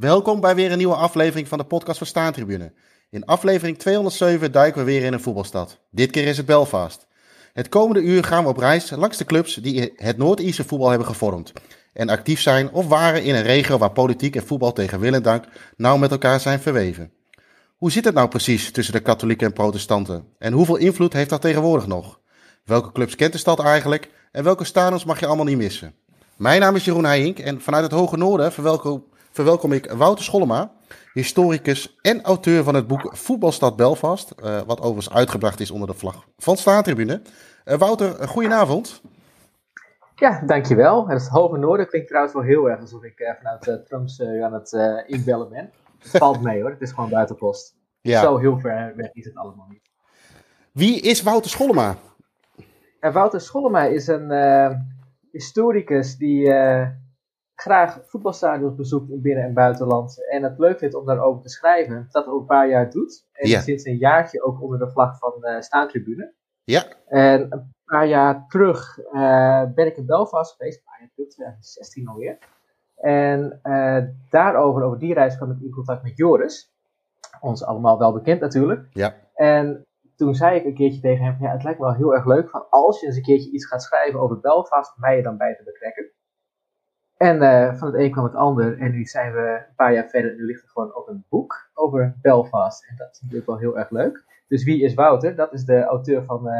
Welkom bij weer een nieuwe aflevering van de podcast van Staantribune. In aflevering 207 duiken we weer in een voetbalstad. Dit keer is het Belfast. Het komende uur gaan we op reis langs de clubs die het Noord-Ierse voetbal hebben gevormd. En actief zijn of waren in een regio waar politiek en voetbal tegen wil en dank nauw met elkaar zijn verweven. Hoe zit het nou precies tussen de katholieken en protestanten? En hoeveel invloed heeft dat tegenwoordig nog? Welke clubs kent de stad eigenlijk? En welke stadions mag je allemaal niet missen? Mijn naam is Jeroen Heijink en vanuit het Hoge Noorden verwelkom, verwelkom ik Wouter Schollema, historicus en auteur van het boek Voetbalstad Belfast, uh, wat overigens uitgebracht is onder de vlag van Staantribune. Uh, Wouter, goedenavond. Ja, dankjewel. Het Hoge Noorden klinkt trouwens wel heel erg alsof ik vanuit uh, Trumps aan het inbellen ben. Het valt mee hoor, het is gewoon buitenpost. Ja. Zo heel ver weg is het allemaal niet. Wie is Wouter Schollema? Wouter Schollema is een historicus die graag voetbalstadions bezoekt in binnen- en buitenland. En het leuk vindt om daarover te schrijven. Dat al een paar jaar doet. En ja. sinds een jaartje ook onder de vlag van uh, Staantribune. Ja. En een paar jaar terug uh, ben ik in Belfast geweest. Een paar jaar terug, 2016 alweer. En daarover, over die reis, kwam ik in contact met Joris. Ons allemaal wel bekend natuurlijk. Ja. En toen zei ik een keertje tegen hem, ja, het lijkt me wel heel erg leuk van als je eens een keertje iets gaat schrijven over Belfast, mij er dan bij te betrekken. En uh, van het een kwam het ander en nu zijn we een paar jaar verder en nu ligt er gewoon ook een boek over Belfast. En dat is natuurlijk wel heel erg leuk. Dus wie is Wouter? Dat is de auteur van uh,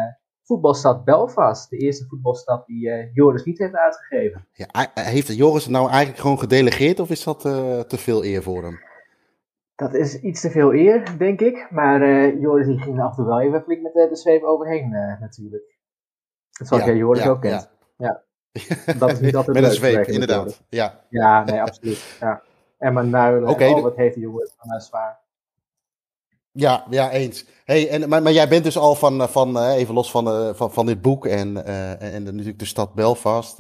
Voetbalstad Belfast. De eerste voetbalstad die uh, Joris niet heeft uitgegeven. Ja, heeft Joris het nou eigenlijk gewoon gedelegeerd of is dat te veel eer voor hem? Dat is iets te veel eer, denk ik. Maar Joris die ging af en toe wel even flink met de, zweep overheen, natuurlijk. Dat zoals ja, jij Joris ook kent. Ja. ja. Dat is niet altijd Met een zweep, inderdaad. Ja. ja, nee, absoluut. Ja. En mijn nuilen, okay, oh, wat heeft die Joris van uh, zwaar. Ja, ja, eens. Hey, en, maar, maar jij bent dus al van, van even los van, van, van dit boek en, en, en natuurlijk de stad Belfast.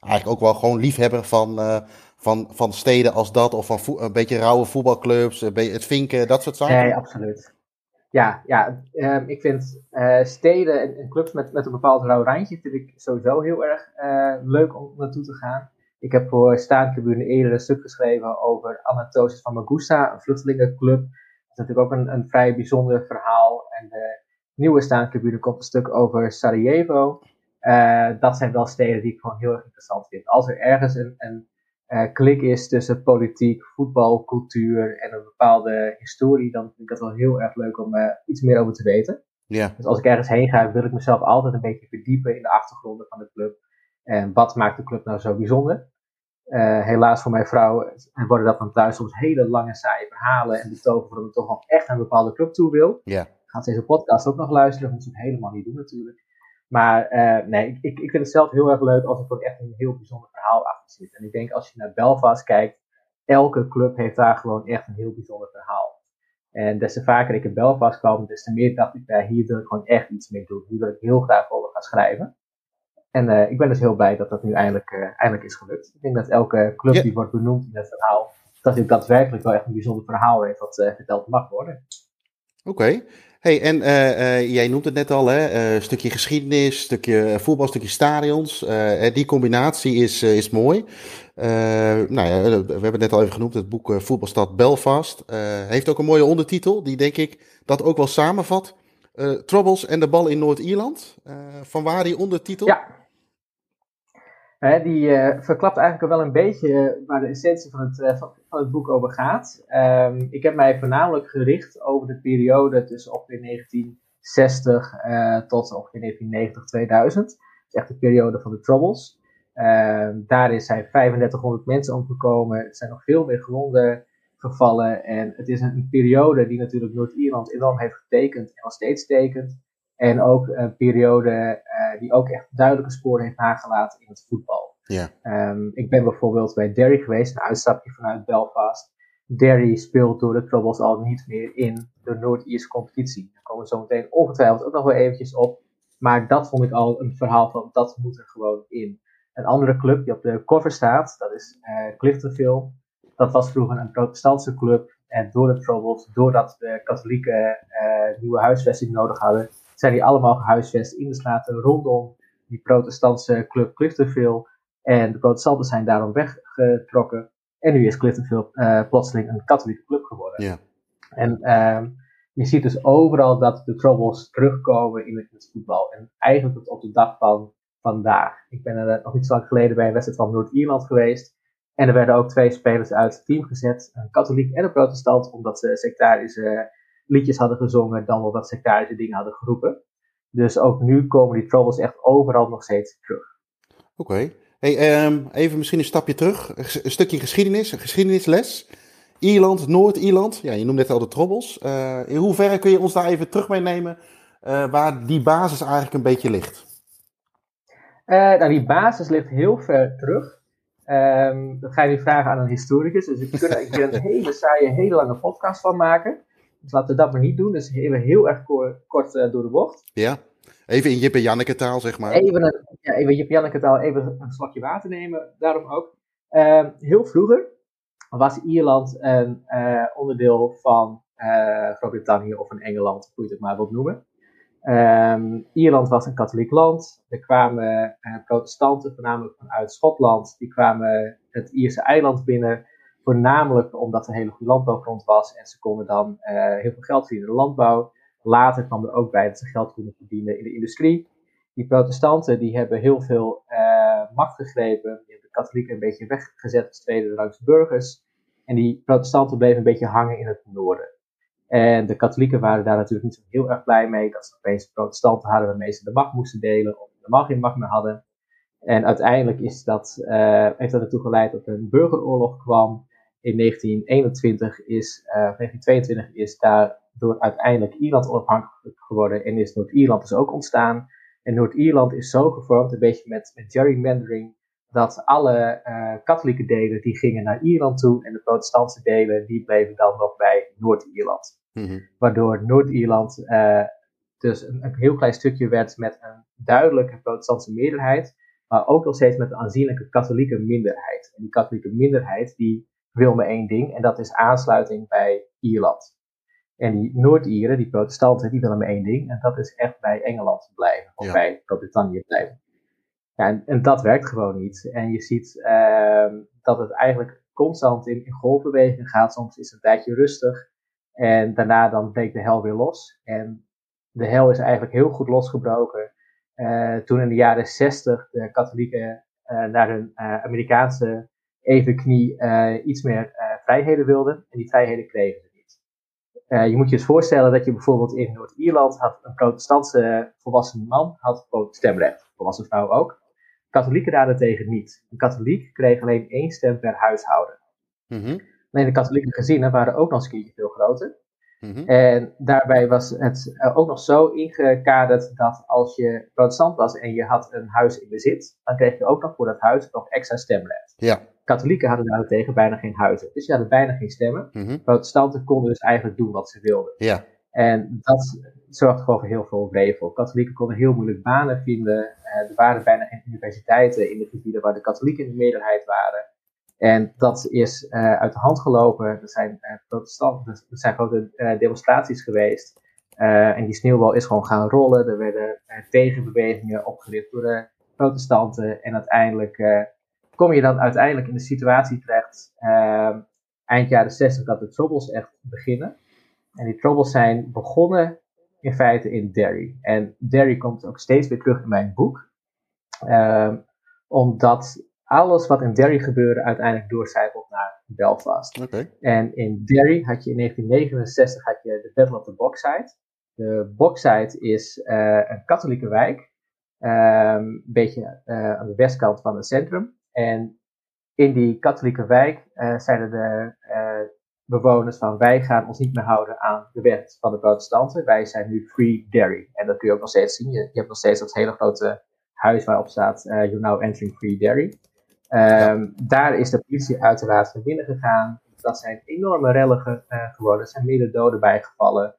eigenlijk ook wel gewoon liefhebber van, van, van steden als dat, of van een beetje rauwe voetbalclubs, het vinken, dat soort zaken? Nee, absoluut. Ja, ja uh, ik vind uh, steden en, clubs met, met een bepaald rauw randje vind ik sowieso heel erg uh, leuk om naartoe te gaan. Ik heb voor Staantribune eerder een stuk geschreven over Anatosis van Magusa, een vluchtelingenclub. Dat is natuurlijk ook een, een vrij bijzonder verhaal. En de nieuwe Staantribune komt een stuk over Sarajevo. Uh, dat zijn wel steden die ik gewoon heel erg interessant vind. Als er ergens een, klik is tussen politiek, voetbal, cultuur en een bepaalde historie, dan vind ik dat wel heel erg leuk om uh, iets meer over te weten. Ja. Dus als ik ergens heen ga, wil ik mezelf altijd een beetje verdiepen in de achtergronden van de club. En wat maakt de club nou zo bijzonder? Uh, helaas voor mijn vrouw worden dat dan thuis soms hele lange saaie verhalen en betogen waarom ik toch nog echt naar een bepaalde club toe wil. Ja. Gaat deze podcast ook nog luisteren? Dat moet ze het helemaal niet doen natuurlijk. Maar uh, nee, ik, ik vind het zelf heel erg leuk als er gewoon echt een heel bijzonder verhaal achter zit. En ik denk als je naar Belfast kijkt, elke club heeft daar gewoon echt een heel bijzonder verhaal. En des te vaker ik in Belfast kwam, des te meer dacht ik, ja, hier wil ik gewoon echt iets mee doen. Hier wil ik heel graag over gaan schrijven. En uh, ik ben dus heel blij dat dat nu eindelijk, uh, eindelijk is gelukt. Ik denk dat elke club die wordt benoemd in het verhaal, dat dit daadwerkelijk wel echt een bijzonder verhaal heeft uh, verteld mag worden. Oké. Hey, en uh, jij noemt het net al, hè? Uh, stukje geschiedenis, stukje voetbal, stukje stadions. die combinatie is, is mooi. nou ja, we hebben het net al even genoemd, het boek Voetbalstad Belfast. heeft ook een mooie ondertitel, die denk ik dat ook wel samenvat. Troubles en de bal in Noord-Ierland. van waar die ondertitel? Ja, die uh, verklapt eigenlijk wel een beetje waar de essentie van het, uh, van, het boek over gaat. Um, ik heb mij voornamelijk gericht over de periode tussen ongeveer 1960 uh, tot ongeveer 1990, 2000. Dat is echt de periode van de Troubles. Um, daarin zijn 3500 mensen omgekomen. Er zijn nog veel meer gewonden gevallen. En het is een, periode die natuurlijk Noord-Ierland enorm heeft getekend en nog steeds tekent. En ook een periode uh, die ook echt duidelijke sporen heeft nagelaten in het voetbal. Ja. Um, ik ben bijvoorbeeld bij Derry geweest, een uitstapje vanuit Belfast. Derry speelt door de Troubles al niet meer in de Noord-Ierse competitie. Daar komen we zo meteen ongetwijfeld ook nog wel eventjes op. Maar dat vond ik al een verhaal van, dat moet er gewoon in. Een andere club die op de cover staat, dat is uh, Cliftonville. Dat was vroeger een protestantse club. En door de Troubles, doordat de katholieken uh, nieuwe huisvesting nodig hadden, zijn die allemaal gehuisvest in de straten rondom die protestantse club Cliftonville. En de protestanten zijn daarom weggetrokken. En nu is Cliftonville uh, plotseling een katholieke club geworden. Ja. En ehm, je ziet dus overal dat de troubles terugkomen in het, voetbal. En eigenlijk tot op de dag van vandaag. Ik ben er nog niet zo lang geleden bij een wedstrijd van Noord-Ierland geweest. En er werden ook twee spelers uit het team gezet, een katholiek en een protestant, omdat ze sectarische liedjes hadden gezongen, dan wel wat sectarische dingen hadden geroepen. Dus ook nu komen die troubles echt overal nog steeds terug. Oké. Hey, ehm, even misschien een stapje terug. Een stukje geschiedenis, een geschiedenisles. Ierland, Noord-Ierland. Ja, je noemde net al de troubles. Uh, in hoeverre kun je ons daar even terug meenemen uh, waar die basis eigenlijk een beetje ligt? Uh, nou, die basis ligt heel ver terug. Um, dat ga je nu vragen aan een historicus. Dus ik kan hier een hele saaie, hele lange podcast van maken. Dus laten we dat maar niet doen. Dus even heel erg kort door de bocht. Ja. Even in Jip en zeg maar. Even, een, ja, even Jip en even een slokje water nemen. Daarom ook. Uh, heel vroeger was Ierland een uh, onderdeel van uh, Groot-Brittannië of een Engeland, hoe je het maar wilt noemen. Um, Ierland was een katholiek land. Er kwamen uh, protestanten, voornamelijk vanuit Schotland, die kwamen het Ierse eiland binnen. Voornamelijk omdat er hele goede landbouwgrond was en ze konden dan heel veel geld verdienen in de landbouw. Later kwam er ook bij dat ze geld konden verdienen in de industrie. Die protestanten die hebben heel veel uh, macht gegrepen. Die hebben de katholieken een beetje weggezet als tweede rangs burgers. En die protestanten bleven een beetje hangen in het noorden. En de katholieken waren daar natuurlijk niet zo heel erg blij mee. Dat ze opeens protestanten hadden waarmee ze de macht moesten delen. Of helemaal geen macht meer hadden. En uiteindelijk is dat, uh, heeft dat ertoe geleid dat er een burgeroorlog kwam. In 1921 is, uh, 1922 is daar door uiteindelijk Ierland onafhankelijk geworden en is Noord-Ierland dus ook ontstaan. En Noord-Ierland is zo gevormd, een beetje met, met gerrymandering, dat alle uh, katholieke delen die gingen naar Ierland toe en de protestantse delen die bleven dan nog bij Noord-Ierland. Mhm. Waardoor Noord-Ierland uh, dus een, een, heel klein stukje werd met een duidelijke protestantse meerderheid, maar ook nog steeds met een aanzienlijke katholieke minderheid. En die katholieke minderheid die wil maar één ding en dat is aansluiting bij Ierland. En die Noord-Ieren, die protestanten, die willen maar één ding. En dat is echt bij Engeland blijven. Of bij Groot-Brittannië blijven. Ja, en, en, dat werkt gewoon niet. En je ziet uh, dat het eigenlijk constant in, in golfbeweging gaat. Soms is het een tijdje rustig. En daarna dan breekt de hel weer los. En de hel is eigenlijk heel goed losgebroken. Uh, toen in de jaren 60 de katholieken uh, naar hun uh, Amerikaanse evenknie iets meer vrijheden wilden. En die vrijheden kregen ze. Uh, je moet je eens voorstellen dat je bijvoorbeeld in Noord-Ierland had een protestantse volwassen man had stemrecht, volwassen vrouw ook. Katholieken daarentegen niet. Een katholiek kreeg alleen één stem per huishouden. Mm Alleen de katholieke gezinnen waren ook nog eens een keertje veel groter. Mhm. En daarbij was het ook nog zo ingekaderd dat als je protestant was en je had een huis in bezit, dan kreeg je ook nog voor dat huis nog extra stemrecht. Ja. Katholieken hadden daarentegen bijna geen huizen. Dus ze hadden bijna geen stemmen. Mm Protestanten konden dus eigenlijk doen wat ze wilden. Ja. En dat zorgde gewoon voor heel veel wrevel. Katholieken konden heel moeilijk banen vinden. Uh, er waren bijna geen universiteiten in de gebieden waar de katholieken in de meerderheid waren. En dat is uh, uit de hand gelopen. Er zijn uh, protestanten, er zijn grote demonstraties geweest. en die sneeuwbal is gewoon gaan rollen. Er werden tegenbewegingen opgericht door de protestanten. En uiteindelijk kom je dan uiteindelijk in de situatie terecht, uh, eind jaren 60, dat de troubles echt beginnen. En die troubles zijn begonnen in feite in Derry. En Derry komt ook steeds weer terug in mijn boek. Uh, omdat alles wat in Derry gebeurde uiteindelijk doorcijpelt naar Belfast. Okay. En in Derry had je in 1969 had je de Battle of the Bogside. De Bogside is uh, een katholieke wijk. Ehm, een beetje uh, aan de westkant van het centrum. En in die katholieke wijk uh, zeiden de uh, bewoners van wij gaan ons niet meer houden aan de wet van de protestanten. Wij zijn nu free dairy. En dat kun je ook nog steeds zien. Je, je hebt nog steeds dat hele grote huis waarop staat uh, you're now entering free dairy. Um, Daar is de politie uiteraard naar binnen gegaan. Dat zijn enorme rellen ge, geworden. Er zijn meerdere doden bijgevallen.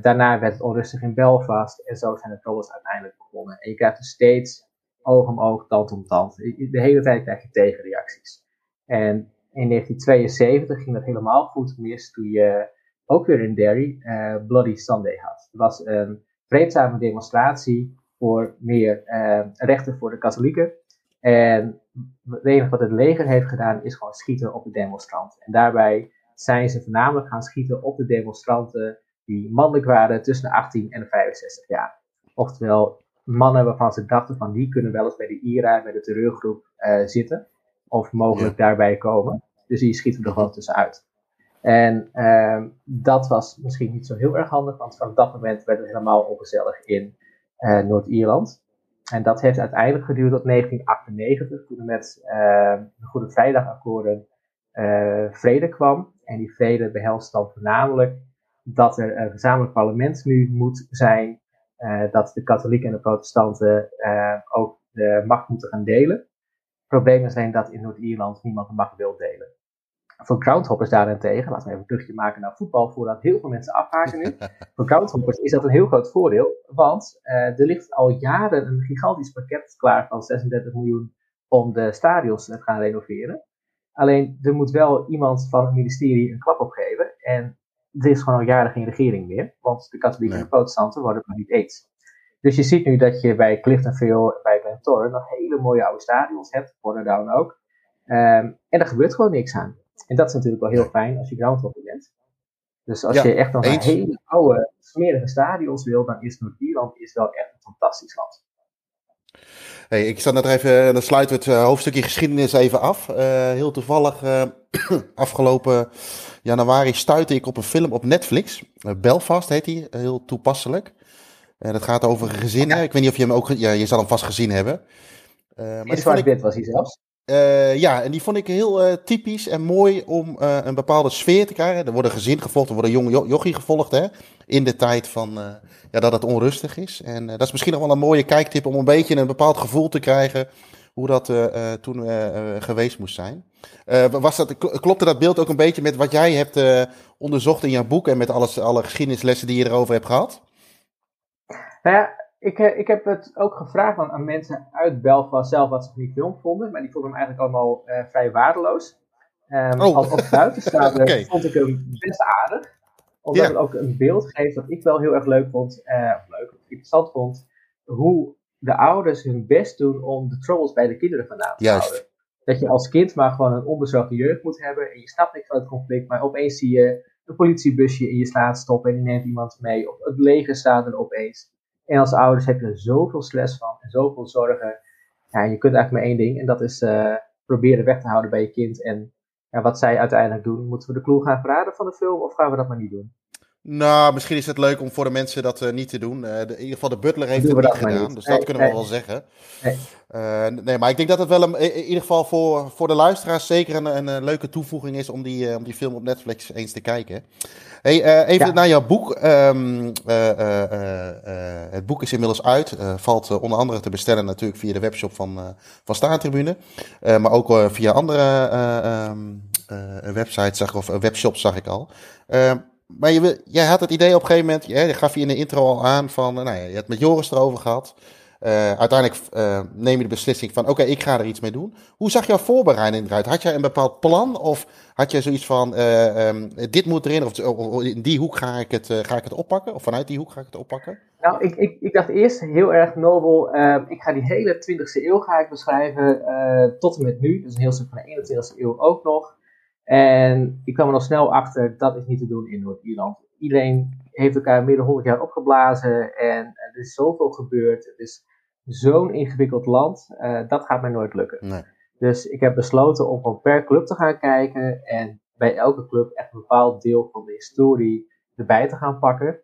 daarna werd het onrustig in Belfast. En zo zijn de troubles uiteindelijk begonnen. En je krijgt dus steeds oog om oog, tand om tand. De hele tijd krijg je tegenreacties. En in 1972 ging dat helemaal goed mis toen je ook weer in Derry uh, Bloody Sunday had. Het was een vreedzame demonstratie voor meer uh, rechten voor de katholieken. En het enige wat het leger heeft gedaan is gewoon schieten op de demonstranten. En daarbij zijn ze voornamelijk gaan schieten op de demonstranten die mannelijk waren tussen de 18 en de 65 jaar. Oftewel mannen waarvan ze dachten van die kunnen wel eens bij de IRA, bij de terreurgroep uh, zitten. Of mogelijk daarbij komen. Dus die schieten er gewoon tussenuit. En uh, dat was misschien niet zo heel erg handig, want van dat moment werd het helemaal ongezellig in uh, Noord-Ierland. En dat heeft uiteindelijk geduurd tot 1998, toen er met uh, de Goede Vrijdagakkoorden vrede kwam. En die vrede behelst dan voornamelijk dat er een gezamenlijk parlement nu moet zijn, dat de katholieken en de protestanten ook de macht moeten gaan delen. Is alleen dat in Noord-Ierland niemand de macht wil delen. Voor groundhoppers daarentegen, laten we even een brugje maken naar voetbal voordat heel veel mensen afhaken nu. Voor groundhoppers is dat een heel groot voordeel, want uh, er ligt al jaren een gigantisch pakket klaar van 36 miljoen om de stadions te gaan renoveren. Alleen er moet wel iemand van het ministerie een klap opgeven en er is gewoon al jaren geen regering meer, want de katholieken en de protestanten worden het niet eens. Dus je ziet nu dat je bij Cliftonville, bij Glentoran nog hele mooie oude stadions hebt, Portadown ook. Um, en er gebeurt gewoon niks aan. En dat is natuurlijk wel heel fijn als je groundhopper bent. Dus als je echt dan een hele oude, smerige stadions wil, dan is Noord-Ierland is wel echt een fantastisch land. Hey, ik zat net even, dan sluiten we het eh, hoofdstukje geschiedenis even af. Uh, heel toevallig, uh, afgelopen januari stuitte ik op een film op Netflix. Belfast heet die, heel toepasselijk. dat gaat over gezinnen. Ik weet niet of je hem ook, ja, je zal hem vast gezien hebben. maar In zwart-wit was hij zelfs. Uh, ja, en die vond ik heel uh, typisch en mooi om uh, een bepaalde sfeer te krijgen. Er worden gezin gevolgd, er worden jonge jo jochie gevolgd hè, in de tijd van, ja, dat het onrustig is. En dat is misschien nog wel een mooie kijktip om een beetje een bepaald gevoel te krijgen hoe dat toen geweest moest zijn. was dat, klopte dat beeld ook een beetje met wat jij hebt onderzocht in jouw boek en met alles, alle geschiedenislessen die je erover hebt gehad? Nou ja, ik, eh, ik heb het ook gevraagd aan, mensen uit Belfast zelf wat ze van die film vonden. Maar die vonden hem eigenlijk allemaal uh, vrij waardeloos. Um, oh. Als op buitenstaander okay. vond ik hem best aardig. Omdat yeah. het ook een beeld geeft dat ik wel heel erg leuk vond. Uh, of leuk, of interessant vond. Hoe de ouders hun best doen om de troubles bij de kinderen vandaan te Juist. houden. Dat je als kind maar gewoon een onbezorgde jeugd moet hebben. En je snapt niks van het conflict. Maar opeens zie je een politiebusje in je slaat stoppen. En die neemt iemand mee. Of het leger staat er opeens. En als ouders heb je er zoveel stress van en zoveel zorgen. Ja, je kunt eigenlijk maar één ding en dat is uh, proberen weg te houden bij je kind. En ja, wat zij uiteindelijk doen, moeten we de clue gaan verraden van de film of gaan we dat maar niet doen? Nou, misschien is het leuk om voor de mensen dat uh, niet te doen. Uh, de, in ieder geval de butler heeft het niet gedaan, dus dat kunnen we wel zeggen. Nee. Uh, nee. maar ik denk dat het wel een, in ieder geval voor, voor de luisteraars zeker een, een, leuke toevoeging is om die, om die film op Netflix eens te kijken. Hey, even ja. naar jouw boek. Um, het boek is inmiddels uit. valt onder andere te bestellen natuurlijk via de webshop van, van Staantribune. maar ook via andere um, websites zag, of webshops zag ik al. Ehm, maar je, jij had het idee op een gegeven moment, je, gaf je in de intro al aan van, nou ja, je hebt met Joris erover gehad. Uh, uiteindelijk uh, neem je de beslissing van, oké, ik ga er iets mee doen. Hoe zag jouw voorbereiding eruit? Had jij een bepaald plan of had jij zoiets van, uh, um, dit moet erin of, of, in die hoek ga ik, het, ga ik het oppakken? Of vanuit die hoek ga ik het oppakken? Nou, ik, ik, ik dacht eerst heel erg nobel, ehm, ik ga die hele 20e eeuw ga ik beschrijven tot en met nu. Dus een heel stuk van de 21e eeuw ook nog. En ik kwam er nog snel achter, dat is niet te doen in Noord-Ierland. Iedereen heeft elkaar meer dan 100 jaar opgeblazen en er is zoveel gebeurd. Het is zo'n ingewikkeld land, uh, dat gaat mij nooit lukken. Nee. Dus ik heb besloten om gewoon per club te gaan kijken en bij elke club echt een bepaald deel van de historie erbij te gaan pakken.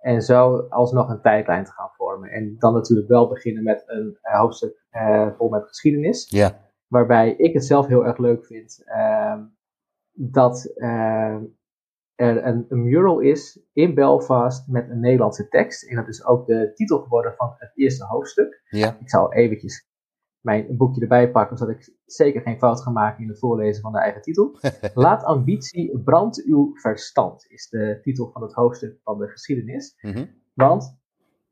En zo alsnog een tijdlijn te gaan vormen. En dan natuurlijk wel beginnen met een uh, hoofdstuk uh, vol met geschiedenis. Ja. Waarbij ik het zelf heel erg leuk vind. Uh, dat uh, er een, een, mural is in Belfast met een Nederlandse tekst. En dat is ook de titel geworden van het eerste hoofdstuk. Ja. Ik zal eventjes mijn boekje erbij pakken, zodat ik zeker geen fout ga maken in het voorlezen van de eigen titel. Laat ambitie brand uw verstand, is de titel van het hoofdstuk van de geschiedenis. Mm -hmm. Want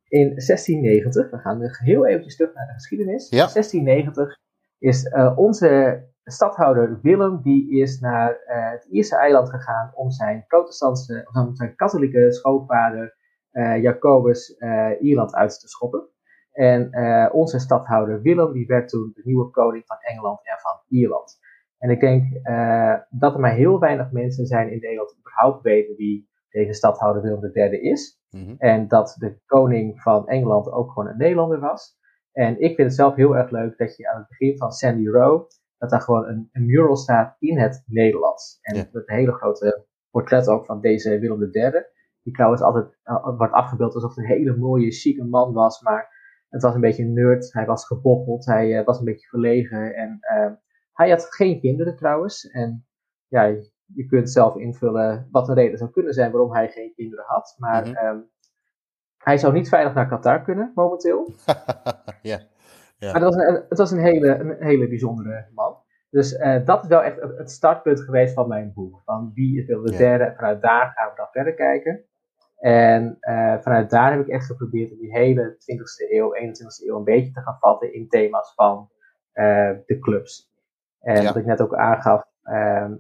in 1690, we gaan heel eventjes terug naar de geschiedenis. Ja. 1690 is uh, onze stadhouder Willem die is naar uh, het Ierse eiland gegaan om zijn protestantse, of zijn katholieke schoonvader uh, Jacobus uh, Ierland uit te schoppen. En onze stadhouder Willem, die werd toen de nieuwe koning van Engeland en van Ierland. En ik denk dat er maar heel weinig mensen zijn in Nederland die überhaupt weten wie deze stadhouder Willem III is. Mhm. En dat de koning van Engeland ook gewoon een Nederlander was. En ik vind het zelf heel erg leuk dat je aan het begin van Sandy Row, dat daar gewoon een, een mural staat in het Nederlands. En met een hele grote portret ook van deze Willem III. Die trouwens altijd uh, wordt afgebeeld alsof het een hele mooie, chique man was. Maar het was een beetje een nerd. Hij was gebocheld. Hij uh, was een beetje verlegen. En uh, hij had geen kinderen trouwens. En ja, je kunt zelf invullen wat de reden zou kunnen zijn waarom hij geen kinderen had. Maar mm -hmm. hij zou niet veilig naar Qatar kunnen momenteel. ja. Ja. Maar het was, een, het was een, hele, een hele bijzondere man. Dus uh, dat is wel echt het startpunt geweest van mijn boek. Van wie is de derde. En vanuit daar gaan we dan verder kijken. En uh, vanuit daar heb ik echt geprobeerd om die hele 20e eeuw, 21e eeuw een beetje te gaan vatten in thema's van uh, de clubs. En ja. wat ik net ook aangaf, ehm,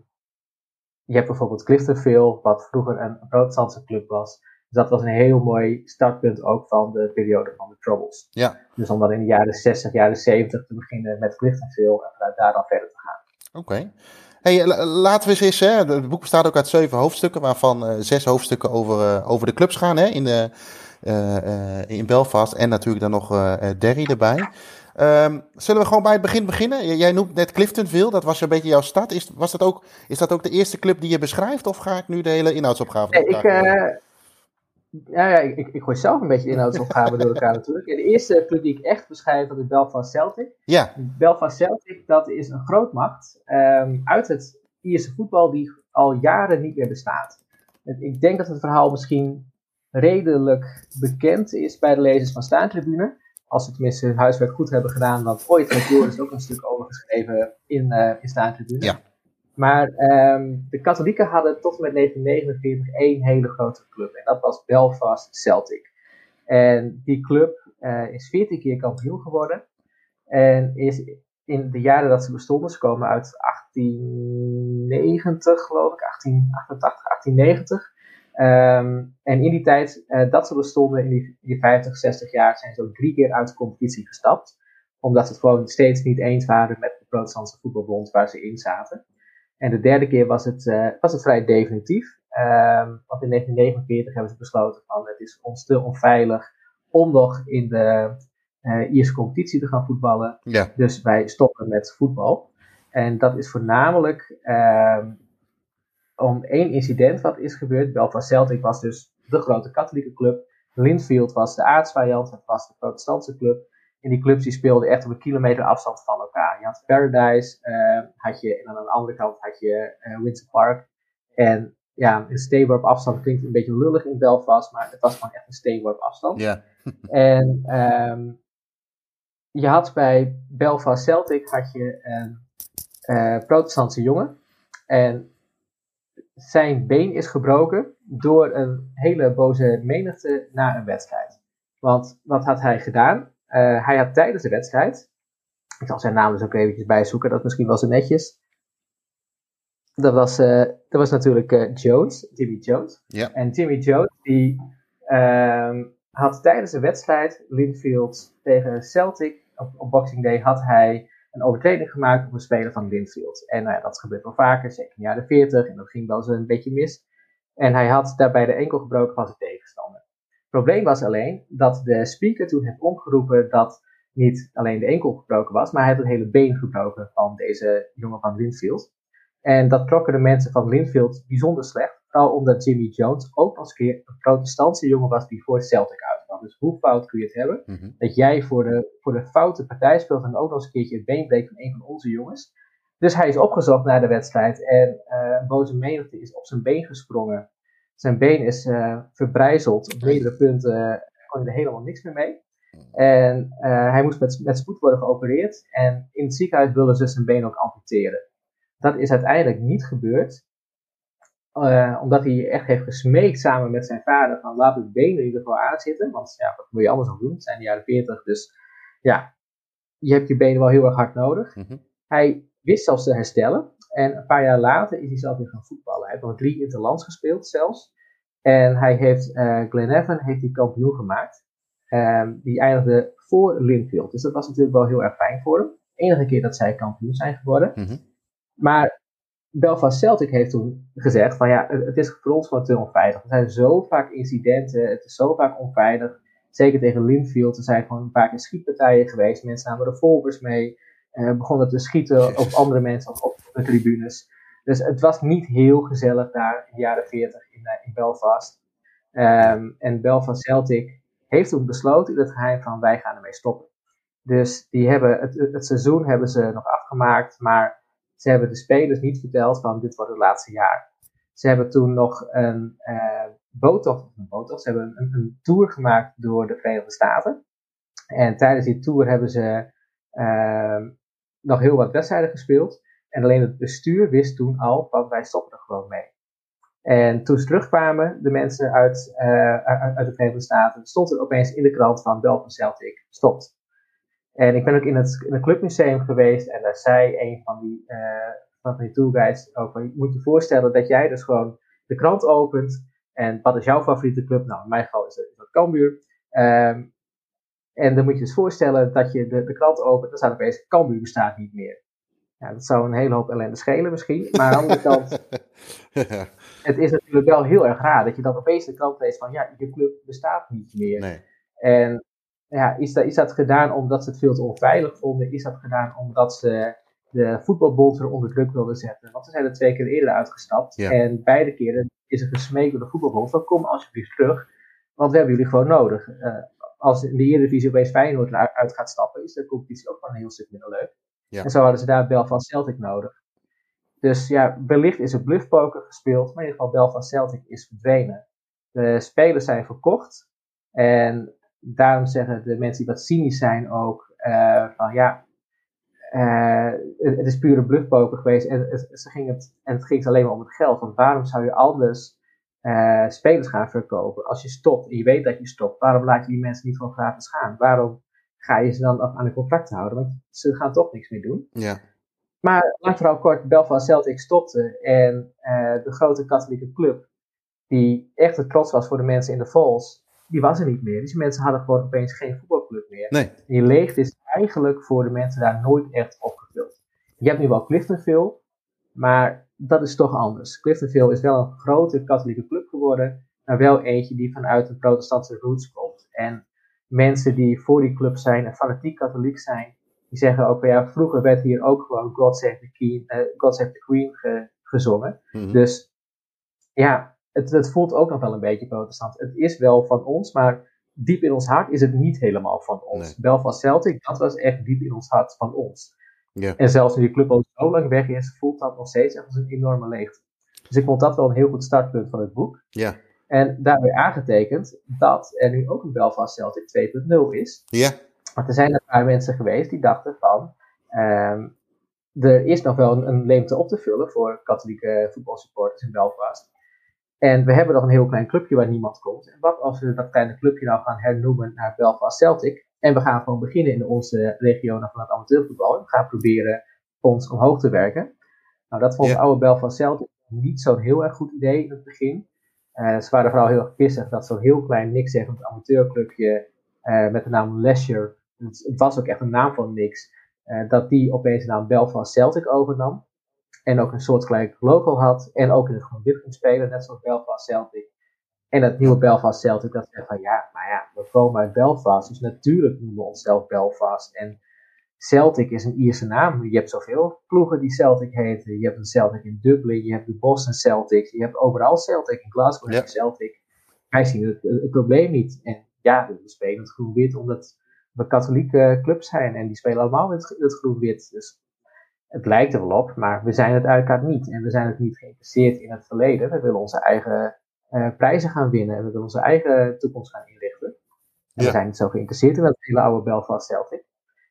je hebt bijvoorbeeld Cliftonville, wat vroeger een protestantse club was. Dus dat was een heel mooi startpunt ook van de periode van de Troubles. Ja. Dus om dan in de jaren 60, jaren 70 te beginnen met Cliftonville en vanuit daar dan verder te gaan. Oké. Hey, laten we eens, hè, het boek bestaat ook uit zeven hoofdstukken, waarvan uh, zes hoofdstukken over, uh, over de clubs gaan hè, in, de, uh, in Belfast. En natuurlijk dan nog Derry erbij. Um, zullen we gewoon bij het begin beginnen? Jij noemt net Cliftonville, dat was een beetje jouw stad. Is, was dat ook, is dat ook de eerste club die je beschrijft? Of ga ik nu de hele inhoudsopgave nee, ik, ja, ja, ik, ik gooi zelf een beetje inhoudsopgave door elkaar natuurlijk. de eerste club die ik echt beschrijf, dat is Belfast Celtic. Ja. Belfast Celtic, dat is een grootmacht um, uit het Ierse voetbal die al jaren niet meer bestaat. Ik denk dat het verhaal misschien redelijk bekend is bij de lezers van Staantribune als ze tenminste hun huiswerk goed hebben gedaan, want ooit heeft Joris ook een stuk over geschreven in, uh, in Staantribune. Ja. Maar um, de katholieken hadden tot en met 1949 één hele grote club. En dat was Belfast Celtic. En die club uh, is 14 keer kampioen geworden. En is in de jaren dat ze bestonden, ze komen uit 1890 geloof ik, 1888, 1890. Um, en in die tijd uh, dat ze bestonden, in die, die 50, 60 jaar, zijn ze ook drie keer uit de competitie gestapt. Omdat ze het gewoon steeds niet eens waren met de Protestantse voetbalbond waar ze in zaten. En de derde keer was het, uh, was het vrij definitief. Um, want in 1949 hebben ze besloten van het is ons te onveilig om nog in de uh, Ierse competitie te gaan voetballen. Ja. Dus wij stoppen met voetbal. En dat is voornamelijk um, om één incident wat is gebeurd. Belfast Celtic was dus de grote katholieke club. Linfield was de aardsvijand, het was de protestantse club. En die clubs die speelden echt op een kilometer afstand van elkaar. Je had Paradise, uh, had je, en aan de andere kant had je uh, Windsor Park. En ja, een steenworp afstand klinkt een beetje lullig in Belfast, maar het was gewoon echt een steenworp afstand. Ja. en um, je had bij Belfast Celtic had je een uh, protestantse jongen. En zijn been is gebroken door een hele boze menigte na een wedstrijd. Want wat had hij gedaan? Uh, hij had tijdens de wedstrijd, ik zal zijn naam dus ook eventjes bijzoeken, dat is misschien wel zo netjes. Dat was, uh, dat was natuurlijk uh, Jones, Jimmy Jones. Ja. En Jimmy Jones die ehm, had tijdens de wedstrijd Linfield tegen Celtic op, op Boxing Day had hij een overtreding gemaakt op een speler van Linfield. En nou ja, dat gebeurt wel vaker, zeker in de jaren 40. En dat ging wel eens een beetje mis. En hij had daarbij de enkel gebroken van zijn tegenstander. Het probleem was alleen dat de speaker toen heeft omgeroepen dat niet alleen de enkel gebroken was, maar hij had het hele been gebroken van deze jongen van Linfield. En dat trokken de mensen van Linfield bijzonder slecht. Vooral omdat Jimmy Jones ook nog eens een keer een protestantse jongen was die voor Celtic uitkwam. Dus hoe fout kun je het hebben? Mhm. Dat jij voor de, voor de foute partij speelt en ook nog eens een keertje het been breekt van een van onze jongens. Dus hij is opgezocht naar de wedstrijd en uh, een boze menigte is op zijn been gesprongen. Zijn been is uh, verbrijzeld. Op meerdere punten uh, kon hij er helemaal niks meer mee. En hij moest met, met spoed worden geopereerd. En in het ziekenhuis wilden ze zijn been ook amputeren. Dat is uiteindelijk niet gebeurd. Uh, omdat hij echt heeft gesmeekt samen met zijn vader van laat het been in ieder geval aanzitten. Want ja, wat moet je anders nog doen? Het zijn de jaren 40, dus ja, je hebt je benen wel heel erg hard nodig. Mhm. Hij wist zelfs te herstellen. En een paar jaar later is hij zelf weer gaan voetballen. Hij heeft nog drie interlands gespeeld zelfs. En hij heeft, uh, Glenavon heeft hij kampioen gemaakt. Ehm, die eindigde voor Linfield. Dus dat was natuurlijk wel heel erg fijn voor hem. enige keer dat zij kampioen zijn geworden. Mhm. Maar Belfast Celtic heeft toen gezegd van ja, het is voor ons gewoon te onveilig. Er zijn zo vaak incidenten, het is zo vaak onveilig. Zeker tegen Linfield, er zijn gewoon vaak in schietpartijen geweest. Mensen namen revolvers mee, begonnen te schieten op andere mensen of op de tribunes. Dus het was niet heel gezellig daar in de jaren 40 in, eh, in Belfast. Ehm, en Belfast Celtic heeft toen besloten in het geheim van wij gaan ermee stoppen. Dus die hebben het, het seizoen hebben ze nog afgemaakt, maar ze hebben de spelers niet verteld van dit wordt het laatste jaar. Ze hebben toen nog een uh, boottocht, een boottocht, ze hebben een, een, tour gemaakt door de Verenigde Staten. En tijdens die tour hebben ze uh, nog heel wat wedstrijden gespeeld. En alleen het bestuur wist toen al van wij stoppen er gewoon mee. En toen ze terugkwamen, de mensen uit, uh, uit de Verenigde Staten, stond er opeens in de krant van Belfast Celtic stopt. En ik ben ook in het, in het clubmuseum geweest en daar zei een van die, uh, van die ook, je moet je voorstellen dat jij dus gewoon de krant opent en wat is jouw favoriete club? Nou, in mijn geval is dat, Cambuur. Um, en dan moet je dus voorstellen dat je de, de krant opent, dan staat opeens Cambuur bestaat niet meer. Ja, dat zou een hele hoop ellende schelen misschien, maar aan de andere kant, het is natuurlijk wel heel erg raar dat je dan opeens de krant leest van ja, je club bestaat niet meer. Nee. En ja, is dat, is dat gedaan omdat ze het veel te onveilig vonden? Is dat gedaan omdat ze de voetbalbond er onder druk wilden zetten? Want ze zijn er twee keer eerder uitgestapt. Ja. En beide keren is er gesmeekt door de voetbalbond van kom alsjeblieft terug. Want we hebben jullie gewoon nodig. Uh, als in de Eredivisie opeens Feyenoord uit gaat stappen, is de competitie ook gewoon een heel stuk minder leuk. Ja. En zo hadden ze daar Belfast Celtic nodig. Dus ja, wellicht is er bluffpoker gespeeld, maar in ieder geval Belfast Celtic is verdwenen. De spelers zijn verkocht. En daarom zeggen de mensen die wat cynisch zijn ook uh, van ja, uh, het is pure bluffpoker geweest en het, ze ging het, en het ging alleen maar om het geld. Want waarom zou je anders uh, spelers gaan verkopen als je stopt en je weet dat je stopt? Waarom laat je die mensen niet gewoon gratis gaan? Waarom ga je ze dan aan de contracten houden? Want ze gaan toch niks meer doen. Ja. Maar lang vooral kort, Belfast Celtic stopte en de grote katholieke club, die echt een trots was voor de mensen in de Falls, die was er niet meer. Dus die mensen hadden gewoon opeens geen voetbalclub meer. Nee. Die leegte is eigenlijk voor de mensen daar nooit echt opgevuld. Je hebt nu wel Cliftonville, maar dat is toch anders. Cliftonville is wel een grote katholieke club geworden, maar wel eentje die vanuit een protestantse roots komt. En mensen die voor die club zijn en fanatiek katholiek zijn, die zeggen ook, ja, vroeger werd hier ook gewoon God Save the Queen, uh, God Save the Queen ge, gezongen. Mm -hmm. Dus ja, het, het, voelt ook nog wel een beetje protestant. Het is wel van ons, maar diep in ons hart is het niet helemaal van ons. Nee. Belfast Celtic, dat was echt diep in ons hart van ons. Ja. En zelfs nu die club al zo lang weg is, voelt dat nog steeds echt als een enorme leegte. Dus ik vond dat wel een heel goed startpunt van het boek. Ja. En daarbij aangetekend dat er nu ook een Belfast Celtic 2.0 is. Ja. Want er zijn een paar mensen geweest die dachten van... Um, er is nog wel een, een leemte op te vullen voor katholieke voetbalsupporters in Belfast. En we hebben nog een heel klein clubje waar niemand komt. En wat als we dat kleine clubje nou gaan hernoemen naar Belfast Celtic? En we gaan gewoon beginnen in onze regionen van het amateurvoetbal. En we gaan proberen ons omhoog te werken. Nou, dat vond Ja. de oude Belfast Celtic niet zo'n heel erg goed idee in het begin. Eh, ze waren vooral heel erg pissig dat zo'n heel klein niks zeggend amateurclubje eh, met de naam Leisure, het, was ook echt een naam van niks, eh, dat die opeens de naam Belfast Celtic overnam. En ook een soortgelijk logo had. En ook in het groen-wit ging spelen, net zoals Belfast Celtic. En dat nieuwe Belfast Celtic, dat zegt van ja, maar ja, we komen uit Belfast. Dus natuurlijk noemen we onszelf Belfast. En Celtic is een Ierse naam. Je hebt zoveel ploegen die Celtic heten. Je hebt een Celtic in Dublin, je hebt de Boston Celtics. Je hebt overal Celtic. In Glasgow Ja. Celtic. Wij zien het, het, het probleem niet. En ja, we spelen het groen-wit omdat we katholieke clubs zijn. En die spelen allemaal het, het groen-wit. Dus het lijkt er wel op, maar we zijn het uiteraard niet. En we zijn het niet geïnteresseerd in het verleden. We willen onze eigen prijzen gaan winnen. We willen onze eigen toekomst gaan inrichten. En Ja. we zijn niet zo geïnteresseerd in dat hele oude Belfast Celtic.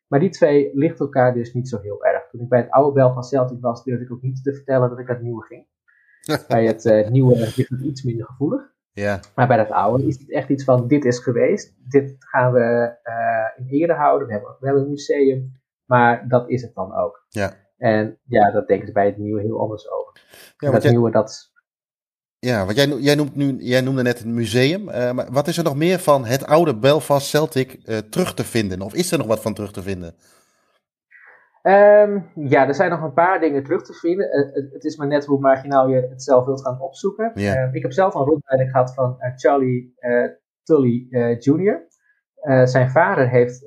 Maar die twee lichten elkaar dus niet zo heel erg. Toen ik bij het oude Belfast Celtic was, durfde ik ook niet te vertellen dat ik naar het nieuwe ging. bij het uh, nieuwe ligt het iets minder gevoelig. Ja. Maar bij dat oude is het echt iets van: dit is geweest, dit gaan we uh, in ere houden. We hebben, we hebben een museum, maar dat is het dan ook. Ja. En ja, dat denken ze bij het nieuwe heel anders over. Ja, dat jij, nieuwe, dat. Ja, want jij, jij, noemt nu, jij noemde net het museum. Uh, maar wat is er nog meer van het oude Belfast Celtic uh, terug te vinden? Of is er nog wat van terug te vinden? Um, ja, er zijn nog een paar dingen terug te vinden. Uh, het is maar net hoe marginaal je het zelf wilt gaan opzoeken. Yeah. ik heb zelf een rondleiding gehad van Charlie Tully Jr. zijn vader heeft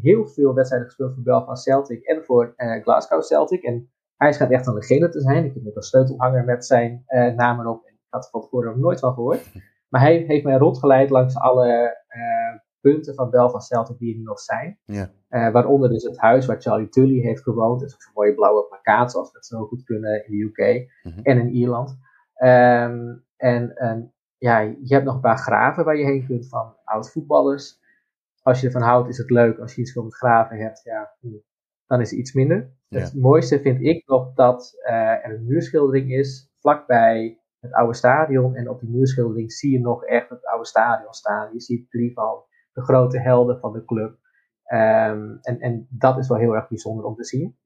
heel veel wedstrijden gespeeld voor Belfast Celtic en voor Glasgow Celtic. En hij schijnt echt een legende te zijn. Ik heb nog een sleutelhanger met zijn uh, naam erop. Ik had van tevoren nog nooit van gehoord. Maar hij heeft mij rondgeleid langs alle uh, punten van Belfast Celtic die er nu nog zijn. Ja. Uh, waaronder dus het huis waar Charlie Tully heeft gewoond. Dus een mooie blauwe plakkaat, zoals we dat zo goed kunnen in de UK Mhm. en in Ierland. Um, en ja, je hebt nog een paar graven waar je heen kunt van oud-voetballers. Als je ervan houdt, is het leuk. Als je iets van het graven hebt, ja, dan is het iets minder. Ja. Het mooiste vind ik nog dat uh, er een muurschildering is vlakbij het oude stadion. En op die muurschildering zie je nog echt het oude stadion staan. Je ziet drie van de grote helden van de club. Um, en, en dat is wel heel erg bijzonder om te zien.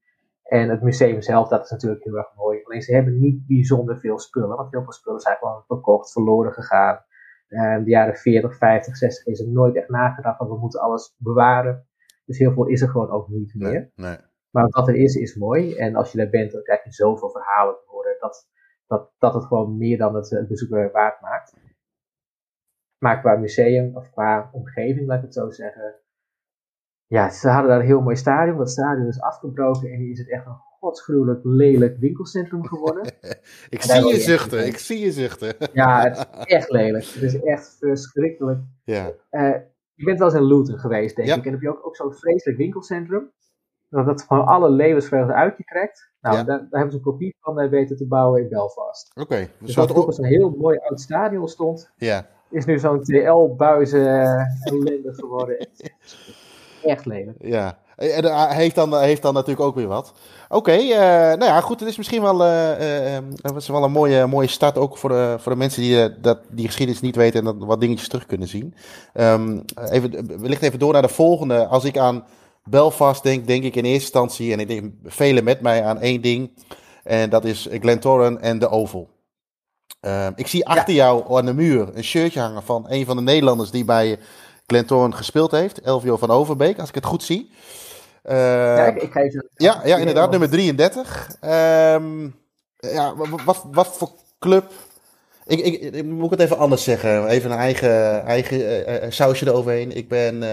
En het museum zelf, dat is natuurlijk heel erg mooi. Alleen ze hebben niet bijzonder veel spullen. Want heel veel spullen zijn gewoon verkocht, verloren gegaan. Um, de jaren 40, 50, 60 is er nooit echt nagedacht van we moeten alles bewaren. Dus heel veel is er gewoon ook niet meer. Nee, nee. Maar wat er is, is mooi. En als je daar bent, dan krijg je zoveel verhalen te horen. Dat, dat, dat het gewoon meer dan het, het bezoek waard maakt. Maar qua museum, of qua omgeving, laat ik het zo zeggen. Ja, ze hadden daar een heel mooi stadion. Dat stadion is afgebroken en nu is het echt een godsgruwelijk lelijk winkelcentrum geworden. ik zie je zuchten, ik zie je zuchten. ja, het is echt lelijk. Het is echt verschrikkelijk. Ja. Uh, je bent wel eens in Luton geweest, denk ja. ik. En heb je ook, ook zo'n vreselijk winkelcentrum. Dat het gewoon alle levensvreugde uit je trekt. Nou, Ja. daar, daar hebben ze een kopie van uh, weten te bouwen in Belfast. Oké. Een Dus wat vroeger zo'n heel mooi oud stadion stond, Ja. is nu zo'n TL-buizen ellende geworden. Echt lelijk. Ja. En uh, heeft dan, heeft dan natuurlijk ook weer wat. Oké, uh, nou ja, goed. Het is misschien wel, uh, is wel een mooie, mooie start ook voor de, voor de mensen die dat, die geschiedenis niet weten en dat wat dingetjes terug kunnen zien. Um, even, wellicht even door naar de volgende. Als ik aan Belfast denk, denk ik in eerste instantie, en ik denk velen met mij aan één ding. En dat is Glentoran en de Oval. Uh, ik zie achter ja. jou aan de muur een shirtje hangen van een van de Nederlanders die bij Glentoran gespeeld heeft. Elvio van Overbeek, als ik het goed zie. Uh, ja, ik, ik ga even... ja, ja, inderdaad, nummer 33. Um, ja, wat, wat voor club ik, ik, ik, moet het even anders zeggen. Even een eigen, eigen uh, sausje eroverheen. Ik ben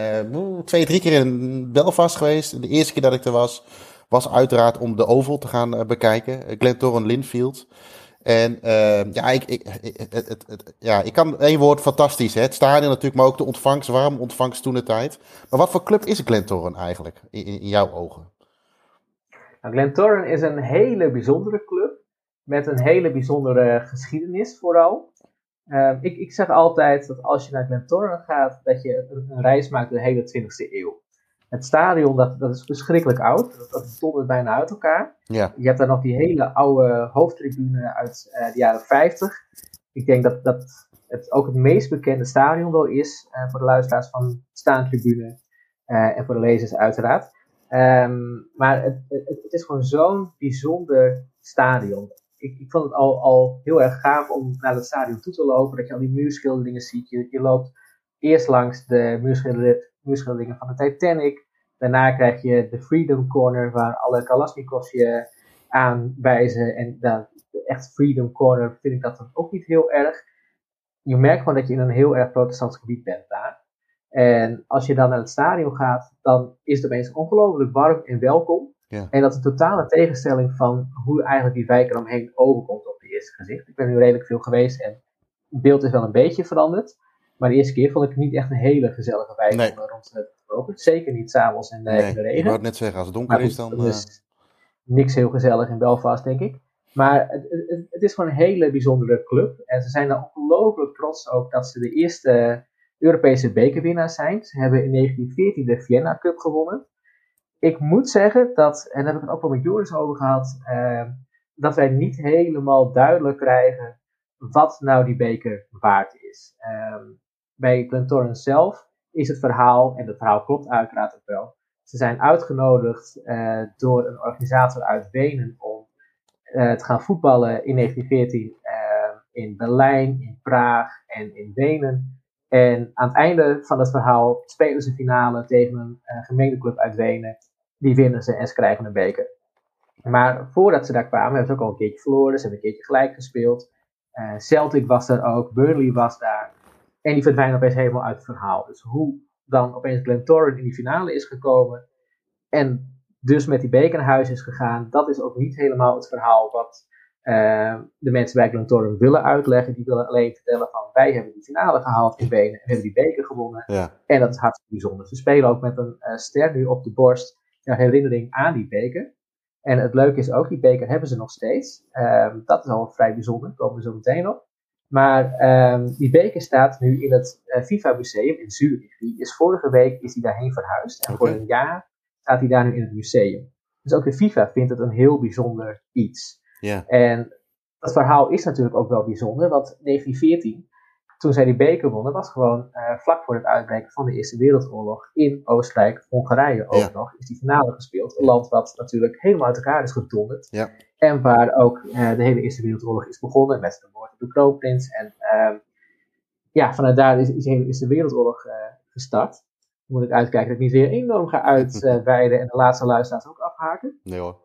twee, drie keer in Belfast geweest. De eerste keer dat ik er was, was uiteraard om de Oval te gaan uh, bekijken. Glentoran Linfield. En ja, ik, ik, het, het, ja, ik kan één woord fantastisch. Het stadion natuurlijk, maar ook de ontvangst, warm ontvangst toen de tijd. Maar wat voor club is Glentoran eigenlijk, in, in jouw ogen? Nou, Glentoran is een hele bijzondere club met een hele bijzondere geschiedenis vooral. Uh, ik, ik zeg altijd dat als je naar Glentoran gaat, dat je een, een reis maakt door de hele 20e eeuw. Het stadion, dat, dat is verschrikkelijk oud. Dat, dat dondert bijna uit elkaar. Ja. Je hebt daar nog die hele oude hoofdtribune uit uh, de jaren 50. Ik denk dat, dat het ook het meest bekende stadion wel is uh, voor de luisteraars van staantribune en voor de lezers uiteraard. Um, maar het, het, het, is gewoon zo'n bijzonder stadion ik, vond het al, al heel erg gaaf om naar het stadion toe te lopen. Dat je al die muurschilderingen ziet. Je, je loopt eerst langs de muurschilderingen van de Titanic. Daarna krijg je de Freedom Corner, waar alle Kalashnikovs je aanwijzen. En de echt Freedom Corner vind ik dat ook niet heel erg. Je merkt gewoon dat je in een heel erg protestants gebied bent daar. En als je dan naar het stadion gaat, dan is het opeens ongelooflijk warm en welkom. Ja. En dat is een totale tegenstelling van hoe eigenlijk die wijk eromheen overkomt op het eerste gezicht. Ik ben nu redelijk veel geweest en het beeld is wel een beetje veranderd. Maar de eerste keer vond ik het niet echt een hele gezellige wijk nee. om rond te lopen. Zeker niet s'avonds in, nee, in de regen. Ik wou het net zeggen, als het donker maar is dan... Is niks heel gezellig in Belfast, denk ik. Maar het, het, het, is gewoon een hele bijzondere club. En ze zijn er ongelooflijk trots ook dat ze de eerste Europese bekerwinnaars zijn. Ze hebben in 1914 de Vienna Cup gewonnen ik moet zeggen dat, en daar heb ik het ook wel met Joris over gehad, uh, dat wij niet helemaal duidelijk krijgen wat nou die beker waard is. Uh, bij Glentoran zelf is het verhaal, en het verhaal klopt uiteraard ook wel, ze zijn uitgenodigd uh, door een organisator uit Wenen om uh, te gaan voetballen in 1914 in Berlijn, in Praag en in Wenen. En aan het einde van het verhaal spelen ze finale tegen een uh, gemeenteclub uit Wenen. Die winnen ze en ze krijgen een beker. Maar voordat ze daar kwamen, hebben ze ook al een keertje verloren. Ze hebben een keertje gelijk gespeeld. Uh, Celtic was er ook, Burnley was daar. En die verdwijnen opeens helemaal uit het verhaal. Dus hoe dan opeens Glentoran in die finale is gekomen. En dus met die beker naar huis is gegaan. Dat is ook niet helemaal het verhaal wat uh, de mensen bij Glentoran willen uitleggen. Die willen alleen vertellen van wij hebben die finale gehaald in Benen. En hebben die beker gewonnen. Ja. En dat is hartstikke bijzonder. Ze spelen ook met een uh, ster nu op de borst. Een herinnering aan die beker. En het leuke is ook, die beker hebben ze nog steeds. Um, dat is al vrij bijzonder, daar komen we zo meteen op. Maar um, die beker staat nu in het uh, FIFA Museum in Zurich. Die is vorige week is hij daarheen verhuisd. En okay. voor een jaar staat hij daar nu in het museum. Dus ook de FIFA vindt het een heel bijzonder iets. En dat verhaal is natuurlijk ook wel bijzonder, want 1914, toen zij die beker wonnen, was gewoon uh, vlak voor het uitbreken van de Eerste Wereldoorlog in Oostenrijk-Hongarije ook Ja. nog, is die finale gespeeld. Een land wat natuurlijk helemaal uit elkaar is gedonderd. Ja. En waar ook uh, de hele Eerste Wereldoorlog is begonnen met de moord op de kroonprins. En uh, ja, vanuit daar is, is de hele Eerste Wereldoorlog uh, gestart. Dan moet ik uitkijken dat ik niet weer enorm ga uitweiden en de laatste luisteraars ook afhaken. Nee hoor.